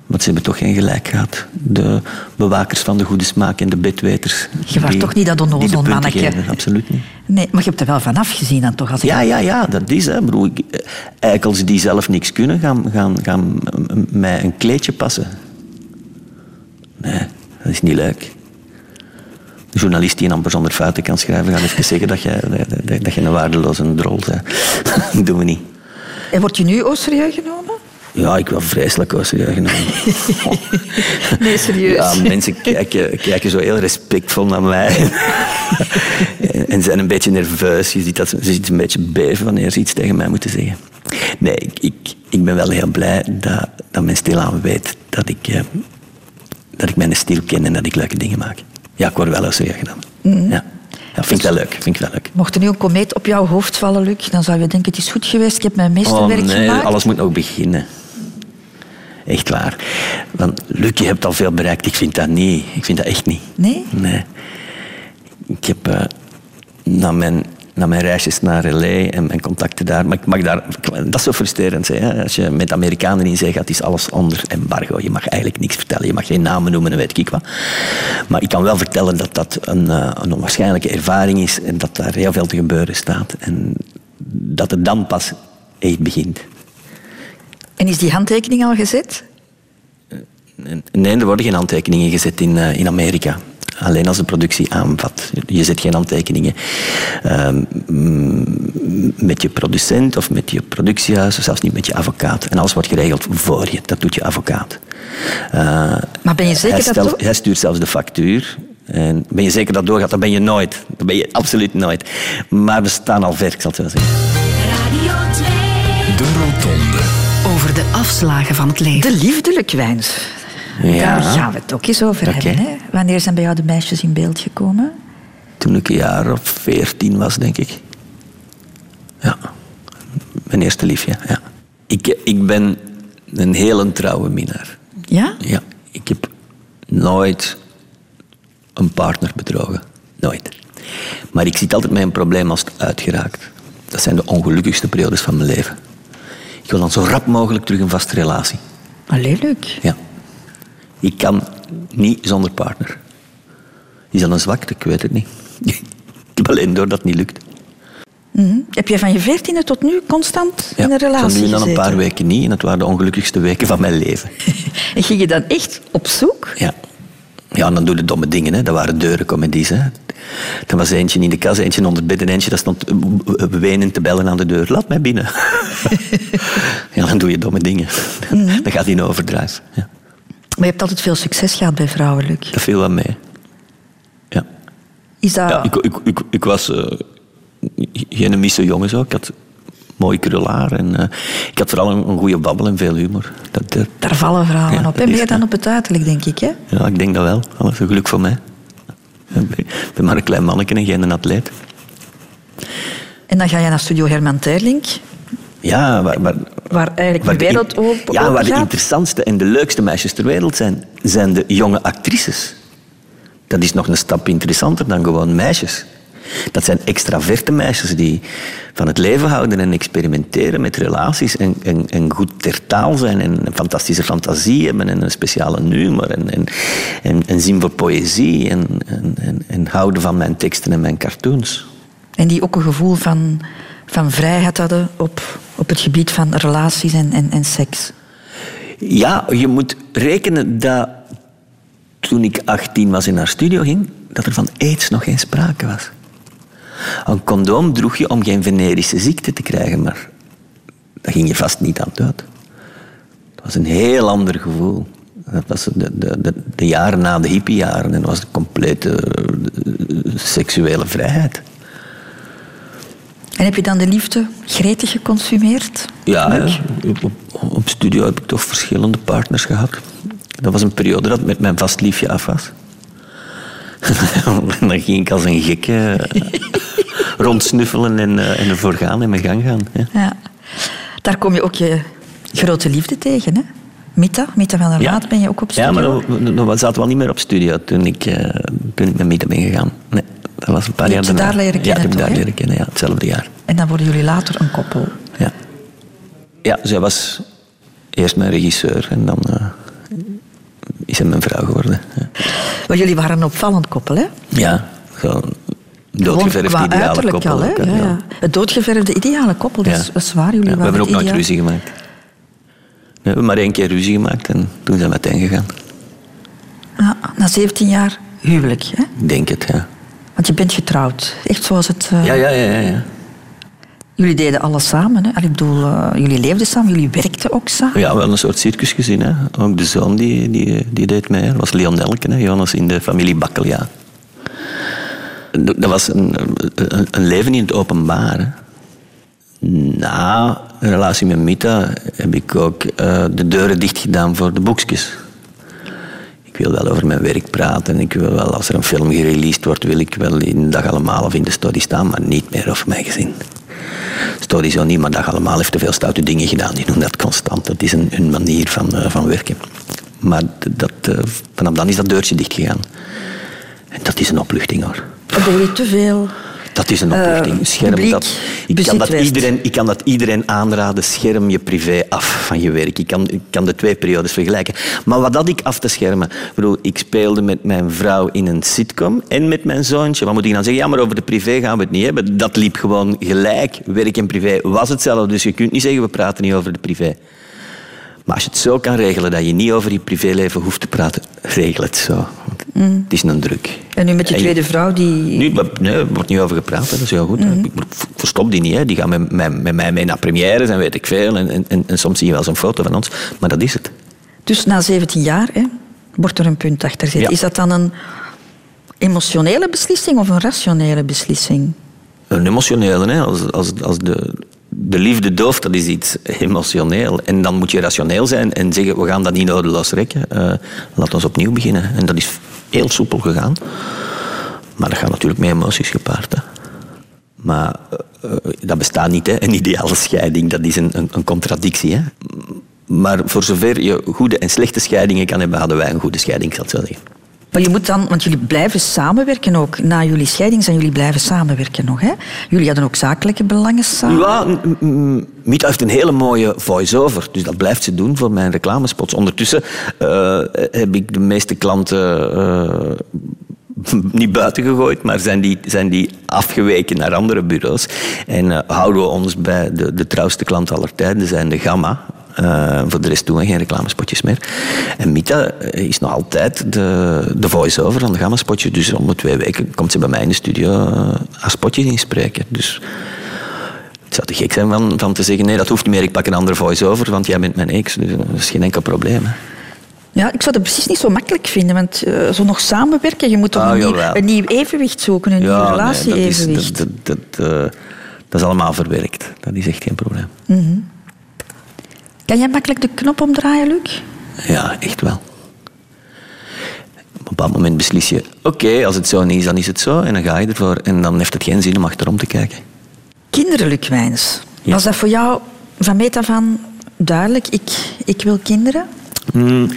Want ze hebben toch geen gelijk gehad. De bewakers van de goede smaak en de bedweters. Je was die- toch niet dat onnozel geven. Absoluut niet. Nee, maar je hebt er wel vanaf gezien dan toch? Als Ja, ja, ja, dat is. Hè. Eh, eikels die zelf niks kunnen, gaan, gaan, gaan mij een kleedje passen. Nee, dat is niet leuk. De journalist die een amper zonder fouten kan schrijven, gaat even zeggen dat je, dat, dat- dat je een waardeloze drol bent. dat doen we niet. En word je nu au serieus genomen? Ja, ik wil vreselijk was genomen. Nee, serieus. Ja, mensen kijken, kijken zo heel respectvol naar mij. en zijn een beetje nerveus. Je ziet dat ze, een beetje beven wanneer ze iets tegen mij moeten zeggen. Nee, ik, ik, ik ben wel heel blij dat, dat men stilaan weet dat ik, eh, dat ik mijn stil ken en dat ik leuke dingen maak. Ja, ik word wel eens weer gedaan. Ja. ja, vind ik wel leuk. Vind ik wel leuk. Mocht er nu een komeet op jouw hoofd vallen, Luc, dan zou je denken, het is goed geweest, ik heb mijn meesterwerk Oh nee, gemaakt. alles moet nog beginnen. Echt waar. Want Luc, je hebt al veel bereikt. Ik vind dat niet. Ik vind dat echt niet. Nee? Nee. Ik heb na, mijn, na mijn reisjes naar L.A. en mijn contacten daar... Maar ik mag daar... Dat is zo frustrerend. Hè? Als je met Amerikanen in zee gaat, is alles onder embargo. Je mag eigenlijk niks vertellen. Je mag geen namen noemen en weet ik wat. Maar ik kan wel vertellen dat dat een, eh, een onwaarschijnlijke ervaring is en dat daar heel veel te gebeuren staat. En dat het dan pas echt begint. En is die handtekening al gezet? Nee, er worden geen handtekeningen gezet in, eh, in Amerika. Alleen als de productie aanvat. Je zet geen handtekeningen ehm, met je producent of met je productiehuis, of zelfs niet met je advocaat. En alles wordt geregeld voor je. Dat doet je advocaat. Eh, Maar ben je zeker hij, dat stelt- hij stuurt zelfs de factuur. En ben je zeker dat het doorgaat? Dat ben je nooit. Dat ben je absoluut nooit. Maar we staan al ver, ik zal het wel zeggen. Radio 2. De Rotonde. Over de afslagen van het leven. De liefdelijk wijns. Ja. Daar gaan we het ook eens over hebben. Hè? Wanneer zijn bij jou de meisjes in beeld gekomen? Toen ik een jaar of veertien was, denk ik. Ja. Mijn eerste liefje, ja. Ik, ik ben een hele trouwe minnaar. Ja? Ja. Ik heb nooit een partner bedrogen. Nooit. Maar ik zit altijd met een probleem als het uitgeraakt. Dat zijn de ongelukkigste periodes van mijn leven. Ik wil dan zo rap mogelijk terug een vaste relatie. Allee, Luc. Ja. Ik kan niet zonder partner. Is dat een zwakte? Ik weet het niet. Ik heb alleen door dat het niet lukt. Mhm. Heb je van je veertiende tot nu constant in een relatie nu en dan een gezeten? paar weken niet. En het waren de ongelukkigste weken van mijn leven. En ging je dan echt op zoek? Ja. Ja, en dan doe je domme dingen. Hè. Dat waren deurencomedies. Hè. Er was eentje in de kas, eentje onder het bed en eentje dat stond wenend te bellen aan de deur. Laat mij binnen. ja, dan doe je domme dingen. Dan gaat hij in overdrijf. Ja. Maar je hebt altijd veel succes gehad bij vrouwen, Luc. Dat viel wel mee. Ja. Is dat... Ja, ik, ik, ik, ik was eh, geen misse jongen zo. Ik had mooi krulhaar en eh, ik had vooral een, een goede babbel en veel humor. Dat, dat- Daar vallen vrouwen Ja, op. En meer dan op het uiterlijk, denk ik. Hè? ja, ik denk dat wel. Dat een geluk voor mij. Ik ben maar een klein manneke en geen atleet. En dan ga je naar studio Herman Terlink, Ja, waar, waar, waar eigenlijk waar de wereld open ja, waar de interessantste en de leukste meisjes ter wereld zijn, zijn de jonge actrices. Dat is nog een stap interessanter dan gewoon meisjes. Dat zijn extraverte meisjes die van het leven houden en experimenteren met relaties en, en, en goed ter taal zijn en een fantastische fantasie hebben en een speciale humor en, en, en, en zin voor poëzie en, en, en houden van mijn teksten en mijn cartoons. En die ook een gevoel van, van vrijheid hadden op, op het gebied van relaties en, en, en seks. Ja, je moet rekenen dat toen ik 18 was en naar studio ging, dat er van aids nog geen sprake was. Een condoom droeg je om geen venerische ziekte te krijgen, maar dat ging je vast niet aan dood. Het was een heel ander gevoel. Dat was de, de, de, de jaren na de hippiejaren en dat was de complete eh, seksuele vrijheid. En heb je dan de liefde gretig geconsumeerd? Ja. Op, studio heb ik toch verschillende partners gehad. Dat was een periode dat met mijn vast liefje af was. en dan ging ik als een gek eh, rondsnuffelen en, eh, en ervoor gaan en mijn gang gaan. Ja. Ja. Daar kom je ook je grote liefde tegen, hè? Mita, Mita van der Ja. Laat, ben je ook op studio? Ja, maar dan, dan zaten we al niet meer op studio toen ik, eh, toen ik met Mita ben gegaan. Nee, dat was een paar jaar daarna. daar leren Ja, kennen, ik heb toch, daar leren kennen, ja, hetzelfde jaar. En dan worden jullie later een koppel. Ja. Ja, zij was eerst mijn regisseur en dan eh, is zij mijn vrouw geworden. Ja. Maar jullie waren een opvallend koppel, hè? Ja, gewoon doodgeverfd ideale koppel. al, hè? ook, Ja, ja. Het doodgeverfde ideale koppel, dat, Ja. is, dat is waar. Jullie Ja, we waren hebben ook het nooit ruzie gemaakt. We hebben maar één keer ruzie gemaakt en toen zijn we meteen gegaan. Ja, na 17 jaar huwelijk, hè? Ik denk het, ja. Want je bent getrouwd. Echt zoals het... eh, Ja, ja, ja, ja. ja. Jullie deden alles samen. Hè? Ik bedoel, eh, jullie leefden samen, jullie werkten ook samen. Ja, wel een soort circusgezin. Hè. Ook de zoon die, die, die deed mee. Dat was Leon Elken, hè. Jonas in de familie Bakkeljaan. Dat was een, een, een leven in het openbaar. Hè. Na een relatie met Mita heb ik ook eh, de deuren dicht gedaan voor de boekjes. Wil wel over mijn werk praten. Ik wil wel, als er een film gereleased wordt, wil ik wel in dag allemaal of in de story staan, maar niet meer over mijn gezin. Story zo niet, maar dag allemaal heeft te veel stoute dingen gedaan. Die doen dat constant. Dat is een, hun manier van, eh, van werken. Maar dat, eh, vanaf dan is dat deurtje dicht gegaan. En dat is een opluchting hoor. Hadden jullie te veel... Dat is een Eh, opluchting. Scherm dat, ik, kan dat iedereen, ik kan dat iedereen aanraden. Scherm je privé af van je werk. Ik kan, ik kan de twee periodes vergelijken. Maar wat had ik af te schermen? Ik, bedoel, ik speelde met mijn vrouw in een sitcom en met mijn zoontje. Wat moet ik dan zeggen? Ja, maar over de privé gaan we het niet hebben. Dat liep gewoon gelijk. Werk en privé was hetzelfde. Dus je kunt niet zeggen, we praten niet over de privé. Maar als je het zo kan regelen dat je niet over je privéleven hoeft te praten, regel het zo. Mm. Het is een druk. En nu met En- tweede vrouw, die... Maar- nee, er wordt niet over gepraat, hè. dat is heel goed. hè. Ik verstop die niet. Hè. Die gaan met, met, met mij mee naar premières en weet ik veel. En, en, en, en soms zie je wel zo'n foto van ons. Maar dat is het. Dus na 17 jaar hè, wordt er een punt achter zitten. Ja. Is dat dan een emotionele beslissing of een rationele beslissing? Een emotionele, hè. Als, als, als de, de liefde dooft, dat is iets emotioneel. En dan moet je rationeel zijn en zeggen, we gaan dat niet nodeloos rekken. Eh laat ons opnieuw beginnen. En dat is heel soepel gegaan. Maar dat gaat natuurlijk met emoties gepaard. Maar eh, eh, dat bestaat niet, hè. een ideale scheiding. Dat is een, een, een contradictie. Hè. Maar voor zover je goede en slechte scheidingen kan hebben, hadden wij een goede scheiding, zal ik zeggen. Maar je moet dan, want jullie blijven samenwerken ook. Na jullie scheiding zijn jullie blijven samenwerken nog. Hè? Jullie hadden ook zakelijke belangen samen. Ja, Mita heeft een hele mooie voice-over. Dus dat blijft ze doen voor mijn reclamespots. Ondertussen eh, heb ik de meeste klanten eh, niet buiten gegooid, maar zijn die, zijn die afgeweken naar andere bureaus. En eh, houden we ons bij de, de trouwste klant aller tijden, zijn de Gamma. Eh, voor de rest doen we geen reclamespotjes meer. En Mita eh, is nog altijd de, de voice-over van de Gamma-spotjes. Dus om de twee weken komt ze bij mij in de studio eh, haar spotjes inspreken. Dus het zou te gek zijn van, van te zeggen, nee, dat hoeft niet meer, ik pak een andere voice-over, want jij bent mijn ex. Dus dat is geen enkel probleem. Hè. Ja, ik zou dat precies niet zo makkelijk vinden. Want zo nog samenwerken, je moet toch Ah, een, nieuw, jawel. een nieuw evenwicht zoeken. Een nieuw nee, dat, is, relatie-evenwicht. dat, dat, dat, dat is allemaal verwerkt. Dat is echt geen probleem. Mhm. Kan jij makkelijk de knop omdraaien, Luc? Ja, echt wel. Op een bepaald moment beslis je, oké, als het zo niet is, dan is het zo. En dan ga je ervoor. En dan heeft het geen zin om achterom te kijken. Kinderen, Luc Wijns. Ja. Was dat voor jou van meet af aan duidelijk? Ik, ik wil kinderen? Hmm,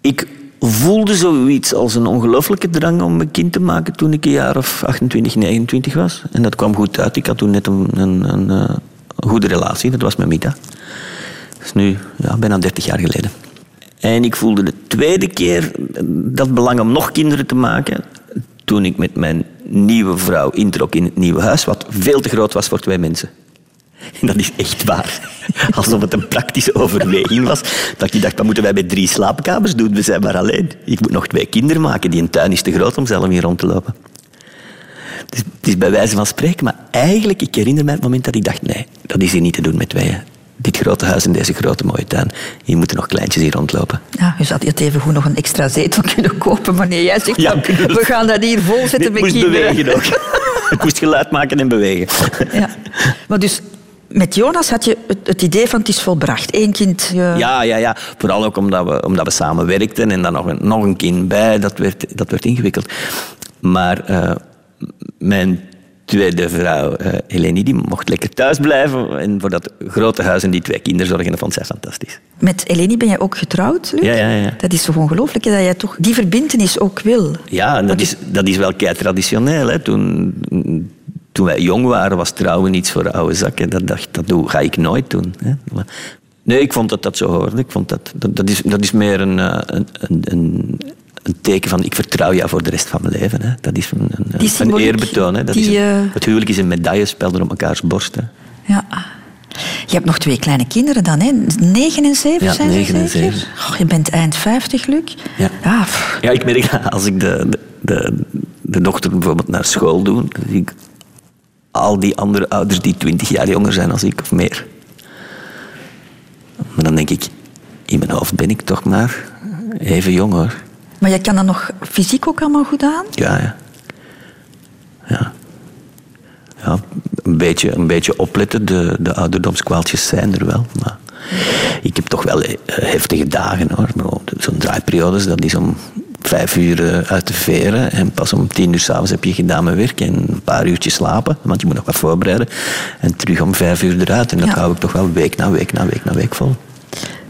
ik voelde zoiets als een ongelooflijke drang om een kind te maken toen ik een jaar of 28, 29 was. En dat kwam goed uit. Ik had toen net een, een, een, eh, goede relatie. Dat was met Mita. Is nu ja, bijna 30 jaar geleden. En ik voelde de tweede keer dat belang om nog kinderen te maken toen ik met mijn nieuwe vrouw introk in het nieuwe huis, wat veel te groot was voor twee mensen. En dat is echt waar. Alsof het een praktische overweging was. Dat ik dacht, wat moeten wij met drie slaapkamers doen? We zijn maar alleen. Ik moet nog twee kinderen maken. Die een tuin is te groot om zelf hier rond te lopen. Dus het is bij wijze van spreken. Maar eigenlijk, ik herinner mij het moment dat ik dacht, nee, dat is hier niet te doen met tweeën. Dit grote huis en deze grote mooie tuin. Hier moeten nog kleintjes hier rondlopen. Ja, je had het even goed nog een extra zetel kunnen kopen. Maar nee, jij zegt, Ja, we- gaan dat hier vol zetten met moest kinderen. bewegen ook. Het moest geluid maken en bewegen. Ja. Maar dus met Jonas had je het, idee van het is volbracht. Eén kind. Ja, ja, ja. Vooral ook omdat we, omdat we samen werkten en dan nog een, nog een kind bij. Dat werd, dat werd ingewikkeld. Maar eh, mijn tweede vrouw, eh Eleni, die mocht lekker thuis blijven. En voor dat grote huis en die twee kinderen zorgen, dat vond zij fantastisch. Met Eleni ben jij ook getrouwd, Luc? Ja, ja, ja. Dat is toch ongelooflijk dat jij toch die verbintenis ook wil. Ja, en dat is, dat is wel kei traditioneel. Hè. Toen, toen wij jong waren, was trouwen iets voor oude zakken. Dat dacht dat doe, ga ik nooit doen. Hè. Maar, nee, ik vond dat dat zo hoorde. Ik vond dat, dat, dat, is, dat is meer een, eh, een, een, een, een teken van ik vertrouw jou voor de rest van mijn leven. Hè. Dat is een, een, eerbetoon. Hè. Dat die, is een- eh, het huwelijk is een medaillespel door op mekaars borsten. Ja. Je hebt nog twee kleine kinderen dan, hè? Negen en zeven Ja, zijn en. Oh, je bent eind vijftig, Luc. Ja. Ja, ik merk dat als ik de, de, de, de dochter bijvoorbeeld naar school doe, dan zie ik al die andere ouders die twintig jaar jonger zijn als ik of meer. Maar dan denk ik, in mijn hoofd ben ik toch maar even jong hoor. Maar je kan dat nog fysiek ook allemaal goed aan? Ja, ja. Ja. ja een, beetje, een beetje opletten. De, de ouderdomskwaaltjes zijn er wel. Maar ik heb toch wel eh, heftige dagen hoor. Zo'n draaiperiodes, dat is om vijf uur eh, uit de veren. En pas om tien uur s'avonds heb je gedaan met werk en een paar uurtjes slapen. Want je moet nog wat voorbereiden. En terug om vijf uur eruit. En dat Ja. hou ik toch wel week na week na week na week vol.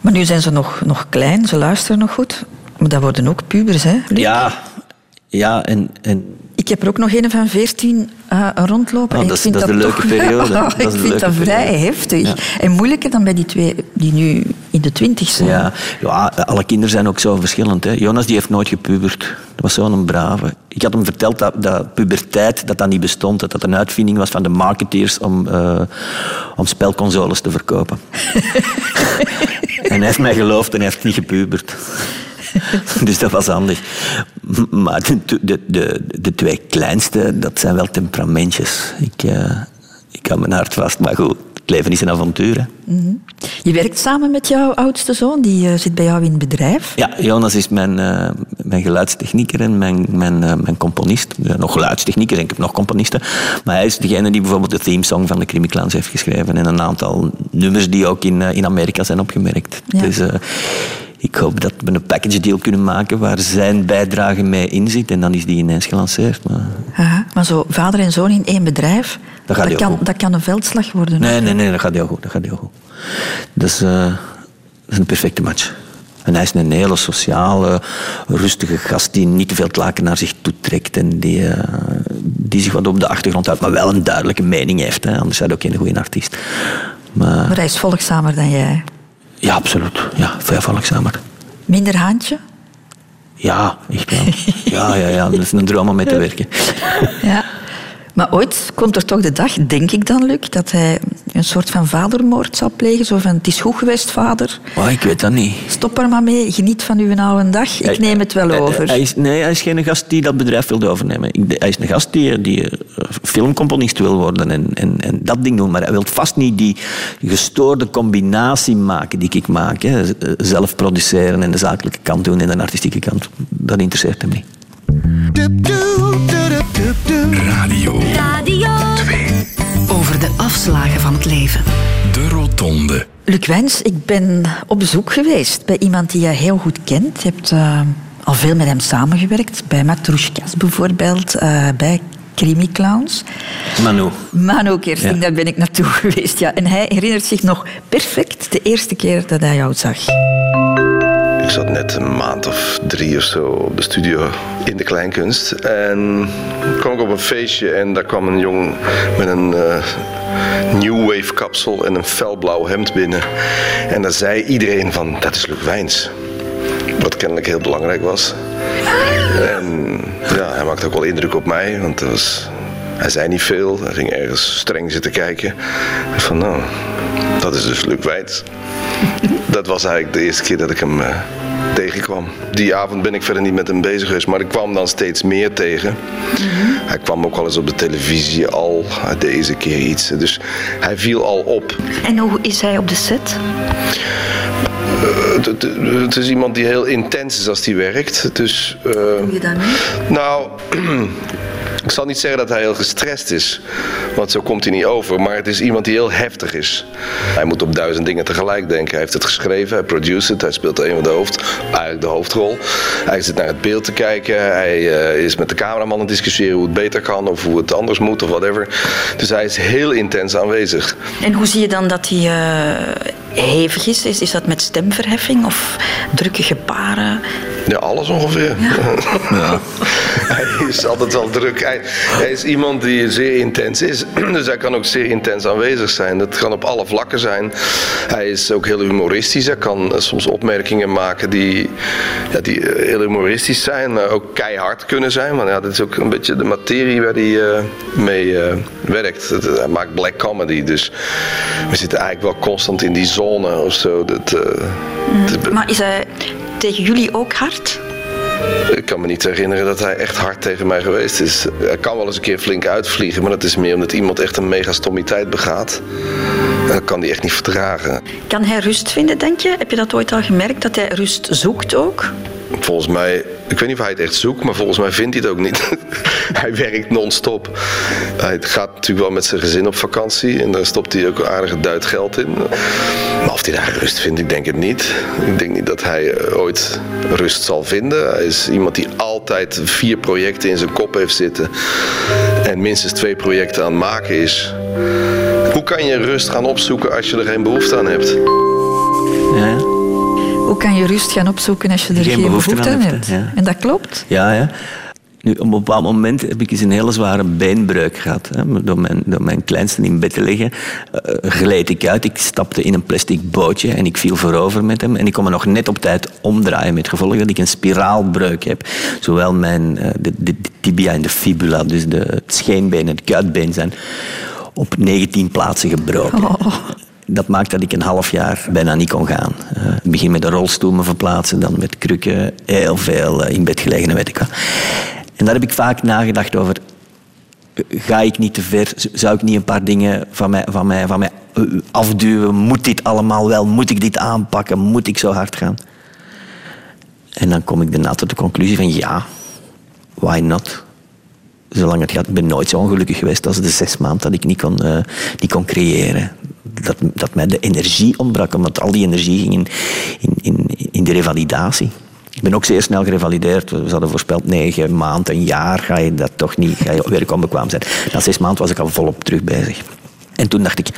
Maar nu zijn ze nog, nog klein, ze luisteren nog goed. Maar dat worden ook pubers, hè? Luc? Ja, ja en, en Ik heb er ook nog een van 14 eh, rondlopen. Oh, en dat ik is- vind dat is de leuke periode. Dat ik vind dat vrij periode. heftig. Ja. En moeilijker dan bij die twee die nu in de twintig zijn. Ja, ja, alle kinderen zijn ook zo verschillend. Hè. Jonas die heeft nooit gepubert. Dat was zo'n brave. Ik had hem verteld dat, dat puberteit dat dat niet bestond. Dat dat een uitvinding was van de marketeers om, eh, om spelconsoles te verkopen. en hij heeft mij geloofd en hij heeft niet gepubert. dus dat was handig. Maar de, de, de, de twee kleinste, dat zijn wel temperamentjes. Ik, eh, ik hou mijn hart vast, maar goed, het leven is een avontuur. Hè. Mhm. Je werkt samen met jouw oudste zoon, die eh, zit bij jou in het bedrijf. Ja, Jonas is mijn, eh, mijn geluidstechnieker en mijn, mijn, mijn componist. Nog geluidstechnieker en ik heb nog componisten. Maar hij is degene die bijvoorbeeld de themesong van de Creamy Clowns heeft geschreven. En een aantal nummers die ook in, in Amerika zijn opgemerkt. Ja. Dus ik hoop dat we een package deal kunnen maken waar zijn bijdrage mee in zit. En dan is die ineens gelanceerd. Maar... Aha. Maar zo vader en zoon in één bedrijf, Dat gaat heel kan, goed. dat kan een veldslag worden. Nee, nee, nee, dat gaat heel goed. Dat gaat heel goed. Dus, eh, dat is een perfecte match. En hij is een hele sociale, rustige gast die niet te veel laken naar zich toe trekt en die, eh, die zich wat op de achtergrond houdt, maar wel een duidelijke mening heeft. Hè. Anders is hij ook geen goede artiest. Maar, Maar hij is volgzamer dan jij. Ja, absoluut. Ja, veel volgzamer. Minder haantje? Ja, echt wel. Ja, ja, ja, dat is een droom om mee te werken. Ja. Maar ooit komt er toch de dag, denk ik dan, Luc, dat hij een soort van vadermoord zal plegen. Zo van, het is goed geweest, vader. Maar ik weet dat niet. Stop er maar mee, geniet van uw oude dag. Ik neem het wel Hij- over. Hij is, nee, hij is geen gast die dat bedrijf wilde overnemen. Hij is een gast die, die eh, filmcomponist wil worden en, en, en dat ding doen. Maar hij wil vast niet die gestoorde combinatie maken die ik maak. Hè. Eh, Zelf produceren en de zakelijke kant doen en de artistieke kant. Dat interesseert hem niet. Radio Radio. Over de afslagen van het leven. De Rotonde. Luc Wijns, ik ben op bezoek geweest bij iemand die je heel goed kent. Je hebt eh, al veel met hem samengewerkt. Bij Matrushkas bijvoorbeeld, eh, bij Creamy Clowns. Manu. Manu Kersting, Ja. daar ben ik naartoe geweest. Ja. En hij herinnert zich nog perfect de eerste keer dat hij jou zag. Ik zat net een maand of drie of zo op de studio in de kleinkunst. En kwam ik op een feestje en daar kwam een jong met een eh, New Wave kapsel en een felblauw hemd binnen. En daar zei iedereen van, dat is Luc Wijns. Wat kennelijk heel belangrijk was. En ja, hij maakte ook wel indruk op mij, want het was, hij zei niet veel. Hij ging ergens streng zitten kijken. En van, nou, dat is dus Luc Wijns. Dat was eigenlijk de eerste keer dat ik hem eh, tegenkwam. Die avond ben ik verder niet met hem bezig geweest, maar ik kwam dan steeds meer tegen. Hij kwam ook wel eens op de televisie al, deze keer iets. Dus hij viel al op. En hoe is hij op de set? Eh, het- is iemand die heel intens is als hij werkt. Dus, Hoe je nu? nou, ik zal niet zeggen dat hij heel gestrest is, want zo komt hij niet over. Maar het is iemand die heel heftig is. Hij moet op duizend dingen tegelijk denken. Hij heeft het geschreven, hij produceert het, hij speelt een van de hoofd, eigenlijk de hoofdrol. Hij zit naar het beeld te kijken, hij eh, is met de cameraman aan het discussiëren hoe het beter kan of hoe het anders moet of whatever. Dus hij is heel intens aanwezig. En hoe zie je dan dat hij eh, hevig is? is? Is dat met stemverheffing of drukke gebaren? Ja, alles ongeveer. hij is altijd wel druk. Hij, hij is iemand die zeer intens is. Dus hij kan ook zeer intens aanwezig zijn. Dat kan op alle vlakken zijn. Hij is ook heel humoristisch. Hij kan eh, soms opmerkingen maken die, ja, die eh, heel humoristisch zijn, maar ook keihard kunnen zijn. Want ja, dat is ook een beetje de materie waar hij eh, mee eh, werkt. Hij maakt black comedy. Dus we zitten eigenlijk wel constant in die zone of zo. Dat, eh, dat- Maar is hij tegen jullie ook hard? Ik kan me niet herinneren dat hij echt hard tegen mij geweest is. Hij kan wel eens een keer flink uitvliegen, maar dat is meer omdat iemand echt een megastommiteit begaat. En dat kan hij echt niet verdragen. Kan hij rust vinden, denk je? Heb je dat ooit al gemerkt, dat hij rust zoekt ook? Volgens mij, ik weet niet of hij het echt zoekt, maar volgens mij vindt hij het ook niet. hij werkt non-stop. Hij gaat natuurlijk wel met zijn gezin op vakantie en daar stopt hij ook aardige duit geld in. Maar of hij daar rust vindt, ik denk het niet. Ik denk niet dat hij eh, ooit rust zal vinden. Hij is iemand die altijd vier projecten in zijn kop heeft zitten en minstens twee projecten aan het maken is. Hoe kan je rust gaan opzoeken als je er geen behoefte aan hebt? Ja. Hoe kan je rust gaan opzoeken als je er geen, behoefte, aan hebt? ja. En dat klopt. Ja, ja. Nu, op een bepaald moment heb ik eens een hele zware beenbreuk gehad. Hè. Door, mijn, door mijn kleinste in bed te leggen, eh, gleed ik uit. Ik stapte in een plastic bootje en ik viel voorover met hem. En ik kon me nog net op tijd omdraaien met gevolg dat ik een spiraalbreuk heb. Zowel mijn eh, de, de, de tibia en de fibula, dus de, het scheenbeen en het kuitbeen, zijn op 19 plaatsen gebroken. Dat maakt dat ik een half jaar bijna niet kon gaan. Eh, ik begin met een rolstoel me verplaatsen, dan met krukken, heel veel eh, in bed gelegen en weet ik. En daar heb ik vaak nagedacht over. eh, Ga ik niet te ver? Zou ik niet een paar dingen van mij, van mij, van mij afduwen? Moet dit allemaal wel? Moet ik dit aanpakken? Moet ik zo hard gaan? En dan kom ik daarna tot de conclusie van ja, why not? Zolang het gaat, ik ben nooit zo ongelukkig geweest als de zes maanden dat ik niet kon, niet kon creëren. Dat, dat mij de energie ontbrak, omdat al die energie ging in, in, in, in de revalidatie. Ik ben ook zeer snel gerevalideerd. We hadden voorspeld negen maanden, een jaar ga je dat toch niet, ga je werk onbekwaam zijn. Na zes maanden was ik al volop terug bezig. En toen dacht ik,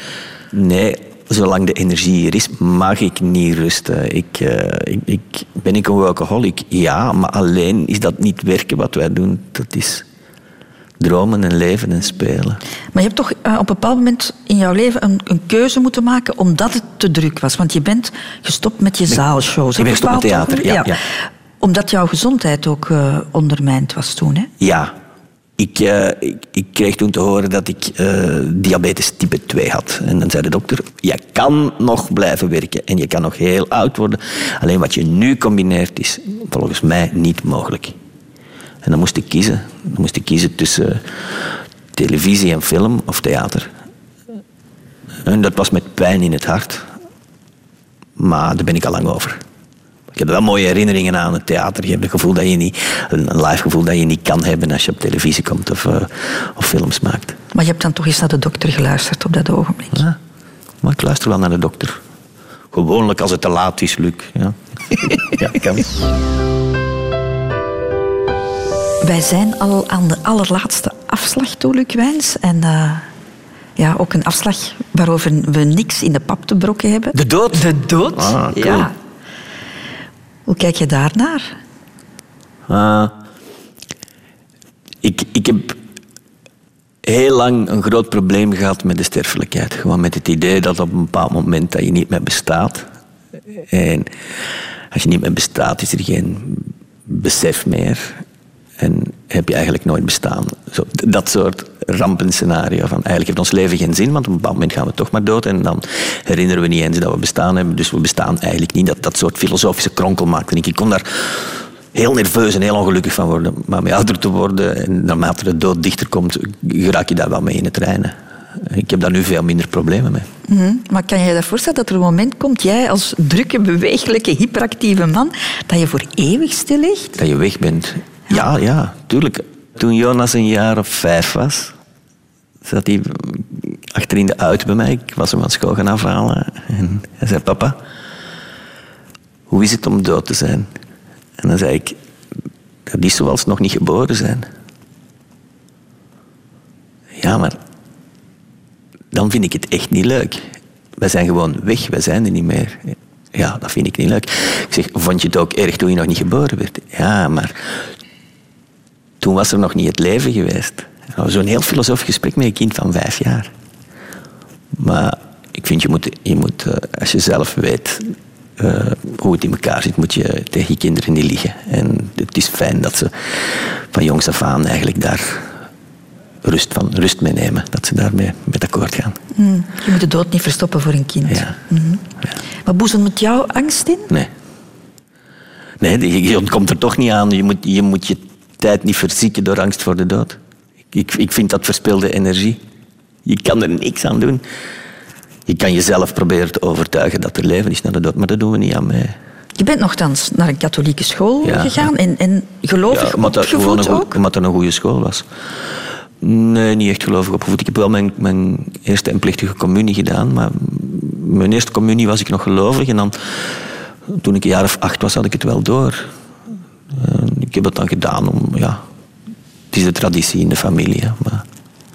nee, zolang de energie hier is, mag ik niet rusten. Ik, eh, ik, ik, ben ik een workaholic? Ja, maar alleen is dat niet werken wat wij doen. Dat is dromen en leven en spelen. Maar je hebt toch eh, op een bepaald moment in jouw leven een, een keuze moeten maken omdat het te druk was. Want je bent gestopt met je zaalshows. Ik ben gestopt met theater, ja, ja. Omdat jouw gezondheid ook eh, ondermijnd was toen. Hè? Ja. Ik, eh, ik, ik kreeg toen te horen dat ik diabetes type 2 had. En dan zei de dokter, je kan nog blijven werken en je kan nog heel oud worden. Alleen wat je nu combineert is volgens mij niet mogelijk. En dan moest ik kiezen. Dan moest ik kiezen tussen televisie en film of theater. En dat was met pijn in het hart. Maar daar ben ik al lang over. Ik heb wel mooie herinneringen aan het theater. Je hebt het gevoel dat je niet, een live gevoel dat je niet kan hebben als je op televisie komt of, eh, of films maakt. Maar je hebt dan toch eens naar de dokter geluisterd op dat ogenblik. Ja. Maar ik luister wel naar de dokter. Gewoonlijk als het te laat is, Luc. Ja, ja kan. Wij zijn al aan de allerlaatste afslag toe. En eh, ja, ook een afslag waarover we niks in de pap te brokken hebben. De dood? De dood, Ah, cool. ja. Hoe kijk je daarnaar? Ah. ik, ik heb heel lang een groot probleem gehad met de sterfelijkheid. Gewoon met het idee dat op een bepaald moment dat je niet meer bestaat. En als je niet meer bestaat, is er geen besef meer. En heb je eigenlijk nooit bestaan. Zo, dat soort rampenscenario van eigenlijk heeft ons leven geen zin, want op een bepaald moment gaan we toch maar dood en dan herinneren we niet eens dat we bestaan hebben. Dus we bestaan eigenlijk niet. Dat, dat soort filosofische kronkel maakte ik. Ik kon daar heel nerveus en heel ongelukkig van worden. Maar met ouder te worden en naarmate de dood dichter komt, raak je daar wel mee in het reinen. Ik heb daar nu veel minder problemen mee. Mhm. Maar kan je je voorstellen dat er een moment komt, jij als drukke, bewegelijke, hyperactieve man, dat je voor eeuwig stil ligt? Dat je weg bent. Ja, ja, tuurlijk. Toen Jonas een jaar of vijf was, zat hij achter in de auto bij mij. Ik was hem van school gaan afhalen. En hij zei, papa, hoe is het om dood te zijn? En dan zei ik, dat is zoals nog niet geboren zijn. Ja, maar dan vind ik het echt niet leuk. Wij zijn gewoon weg, wij zijn er niet meer. Ja, dat vind ik niet leuk. Ik zeg, vond je het ook erg toen je nog niet geboren werd? Ja, maar toen was er nog niet het leven geweest. Zo'n heel filosofisch gesprek met een kind van vijf jaar. Maar ik vind, je moet, je moet eh, als je zelf weet eh, hoe het in elkaar zit, moet je tegen je kinderen niet liegen. En het is fijn dat ze van jongs af aan eigenlijk daar rust, van, rust mee nemen. Dat ze daarmee met akkoord gaan. Mm, Je moet de dood niet verstoppen voor een kind. Ja. Mhm. Maar boezemt jou angst in? Nee. Nee, je, je ontkomt er toch niet aan. Je moet, je moet je tijd niet verzieken door angst voor de dood. Ik, ik vind dat verspilde energie. Je kan er niks aan doen. Je kan jezelf proberen te overtuigen dat er leven is na de dood, maar dat doen we niet aan mij. Je bent nogthans naar een katholieke school Ja. gegaan en, en gelovig omdat dat gewoon opgevoed een, ook? omdat dat een goede school was. Nee, niet echt gelovig opgevoed. Ik heb wel mijn, mijn eerste en plichtige communie gedaan, maar mijn eerste communie was ik nog gelovig en dan, toen ik een jaar of acht was, had ik het wel door. Ik heb het dan gedaan om, ja, het is de traditie in de familie. hè, Maar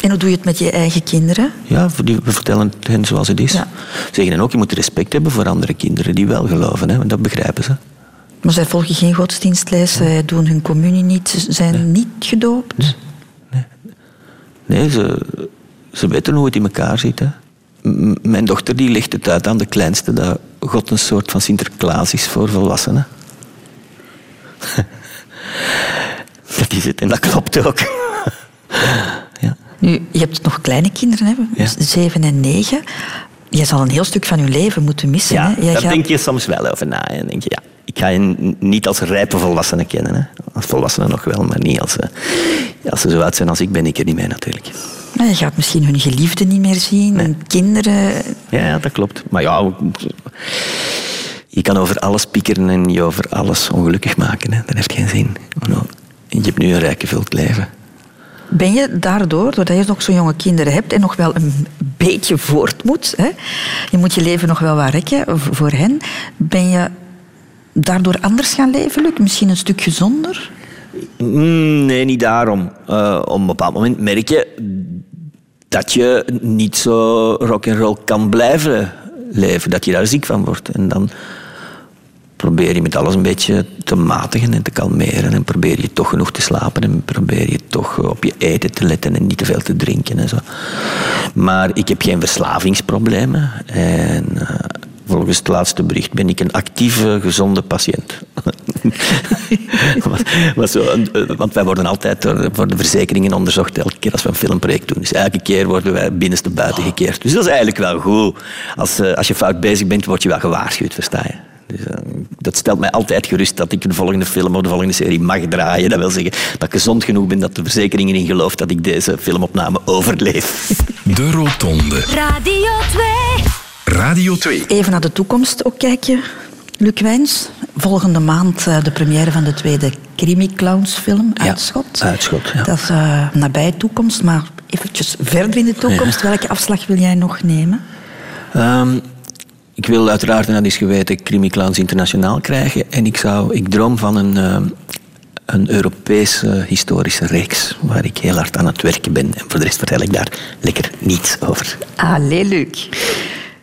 En hoe doe je het met je eigen kinderen? ja, we vertellen het hen zoals het is. Ja. Zeggen hen ook, je moet respect hebben voor andere kinderen die wel geloven, hè, want dat begrijpen ze. Maar zij volgen geen godsdienstles, zij doen hun communie niet, ze zijn niet gedoopt. Nee, ze, ze weten hoe het in elkaar zit. Hè. Mijn dochter die legt het uit aan de kleinste dat God een soort van Sinterklaas is voor volwassenen. dat is het en dat klopt ook. Nu, je hebt nog kleine kinderen, hè? Ja. zeven en negen. Je zal een heel stuk van je leven moeten missen. Ja, hè? Jij daar gaat- denk je soms wel over na. En denk je, ja, ik ga je niet als rijpe volwassene kennen. Hè. Als volwassene nog wel, maar niet als, ja, als ze zo oud zijn als ik, ben ik er niet mee natuurlijk. Je gaat misschien hun geliefden niet meer zien, hun kinderen. Ja, ja, dat klopt. Maar ja, je kan over alles piekeren en je over alles ongelukkig maken. Hè. Dat heeft geen zin. Nou, Je hebt nu een rijk gevuld leven. Ben je daardoor, doordat je nog zo jonge kinderen hebt en nog wel een beetje voort moet, hè? je moet je leven nog wel wat rekken voor hen, ben je daardoor anders gaan leven, Luc? Misschien een stuk gezonder? Mm, Nee, niet daarom. Eh, op een bepaald moment merk je dat je niet zo rock and roll kan blijven leven, dat je daar ziek van wordt. En dan probeer je met alles een beetje te matigen en te kalmeren en probeer je toch genoeg te slapen en probeer je toch op je eten te letten en niet te veel te drinken en zo. Maar ik heb geen verslavingsproblemen en eh, volgens het laatste bericht ben ik een actieve, gezonde patiënt. Eh, want wij worden altijd door, voor de verzekeringen onderzocht elke keer als we een filmproject doen. Dus elke keer worden wij binnenste buiten gekeerd. Dus dat is eigenlijk wel goed. Als, eh, als je fout bezig bent, word je wel gewaarschuwd, versta je? Dus, eh, dat stelt mij altijd gerust dat ik de volgende film of de volgende serie mag draaien. Dat wil zeggen dat ik gezond genoeg ben dat de verzekeringen in gelooft dat ik deze filmopname overleef. De Rotonde. Radio 2. Radio 2. Even naar de toekomst ook kijken, Luc Wijns. Volgende maand eh, de première van de tweede Crimi Clowns film, Uitschot. Uitschot, ja. Dat is eh, nabij toekomst, maar eventjes verder in de toekomst. Welke afslag wil jij nog nemen? Ehm, ik wil uiteraard, en dat is geweten, Clowns internationaal krijgen. En ik, zou, ik droom van een, ehm, een Europese historische reeks waar ik heel hard aan het werken ben. En voor de rest vertel ik daar lekker niets over. Allee, Luc.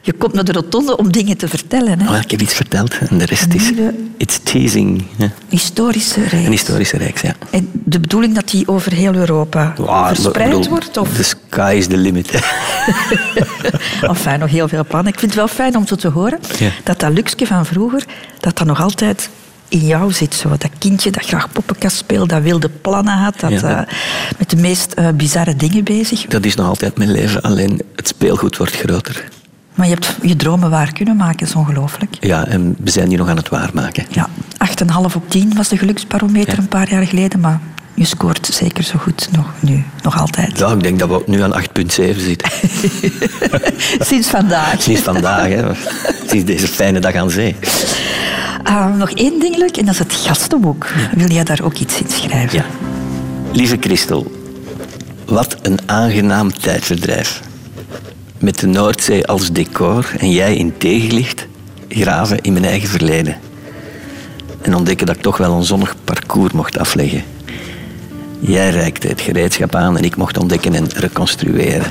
Je komt naar de rotonde om dingen te vertellen. Hè? Maar ik heb iets verteld en de rest is... It's teasing. Ja. Historische reeks. Een historische reeks, ja. En de bedoeling dat die over heel Europa verspreid bedoel, wordt? Of? The sky is the limit. Enfin, nog heel veel plannen. Ik vind het wel fijn om zo te horen Ja. dat dat luksje van vroeger, dat dat nog altijd in jou zit. Zo. Dat kindje dat graag poppenkast speelt, dat wilde plannen had, dat Ja. eh, met de meest eh, bizarre dingen bezig. Dat is nog altijd mijn leven, alleen het speelgoed wordt groter. Maar je hebt je dromen waar kunnen maken, is ongelooflijk. Ja, en we zijn die nog aan het waarmaken. Ja, 8,5 op 10 was de geluksbarometer een paar jaar geleden, maar je scoort zeker zo goed nog nu, nog altijd. Ja, ik denk dat we nu aan 8,7 zitten. Sinds vandaag. Sinds vandaag, hè. Sinds deze fijne dag aan zee. Ah, nog één ding, Luc, en dat is het gastenboek. Wil jij daar ook iets in schrijven? Ja. Lieve Christel, wat een aangenaam tijdverdrijf. Met de Noordzee als decor en jij in tegenlicht, graven in mijn eigen verleden. En ontdekken dat ik toch wel een zonnig parcours mocht afleggen. Jij reikte het gereedschap aan en ik mocht ontdekken en reconstrueren.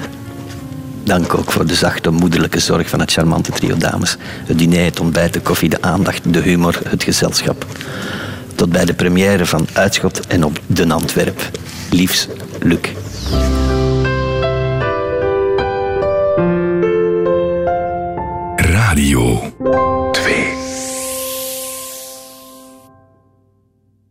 Dank ook voor de zachte, moederlijke zorg van het charmante trio dames. Het diner, het ontbijt, de koffie, de aandacht, de humor, het gezelschap. Tot bij de première van Uitschot en op Den Antwerp. Liefs, Luc. 2.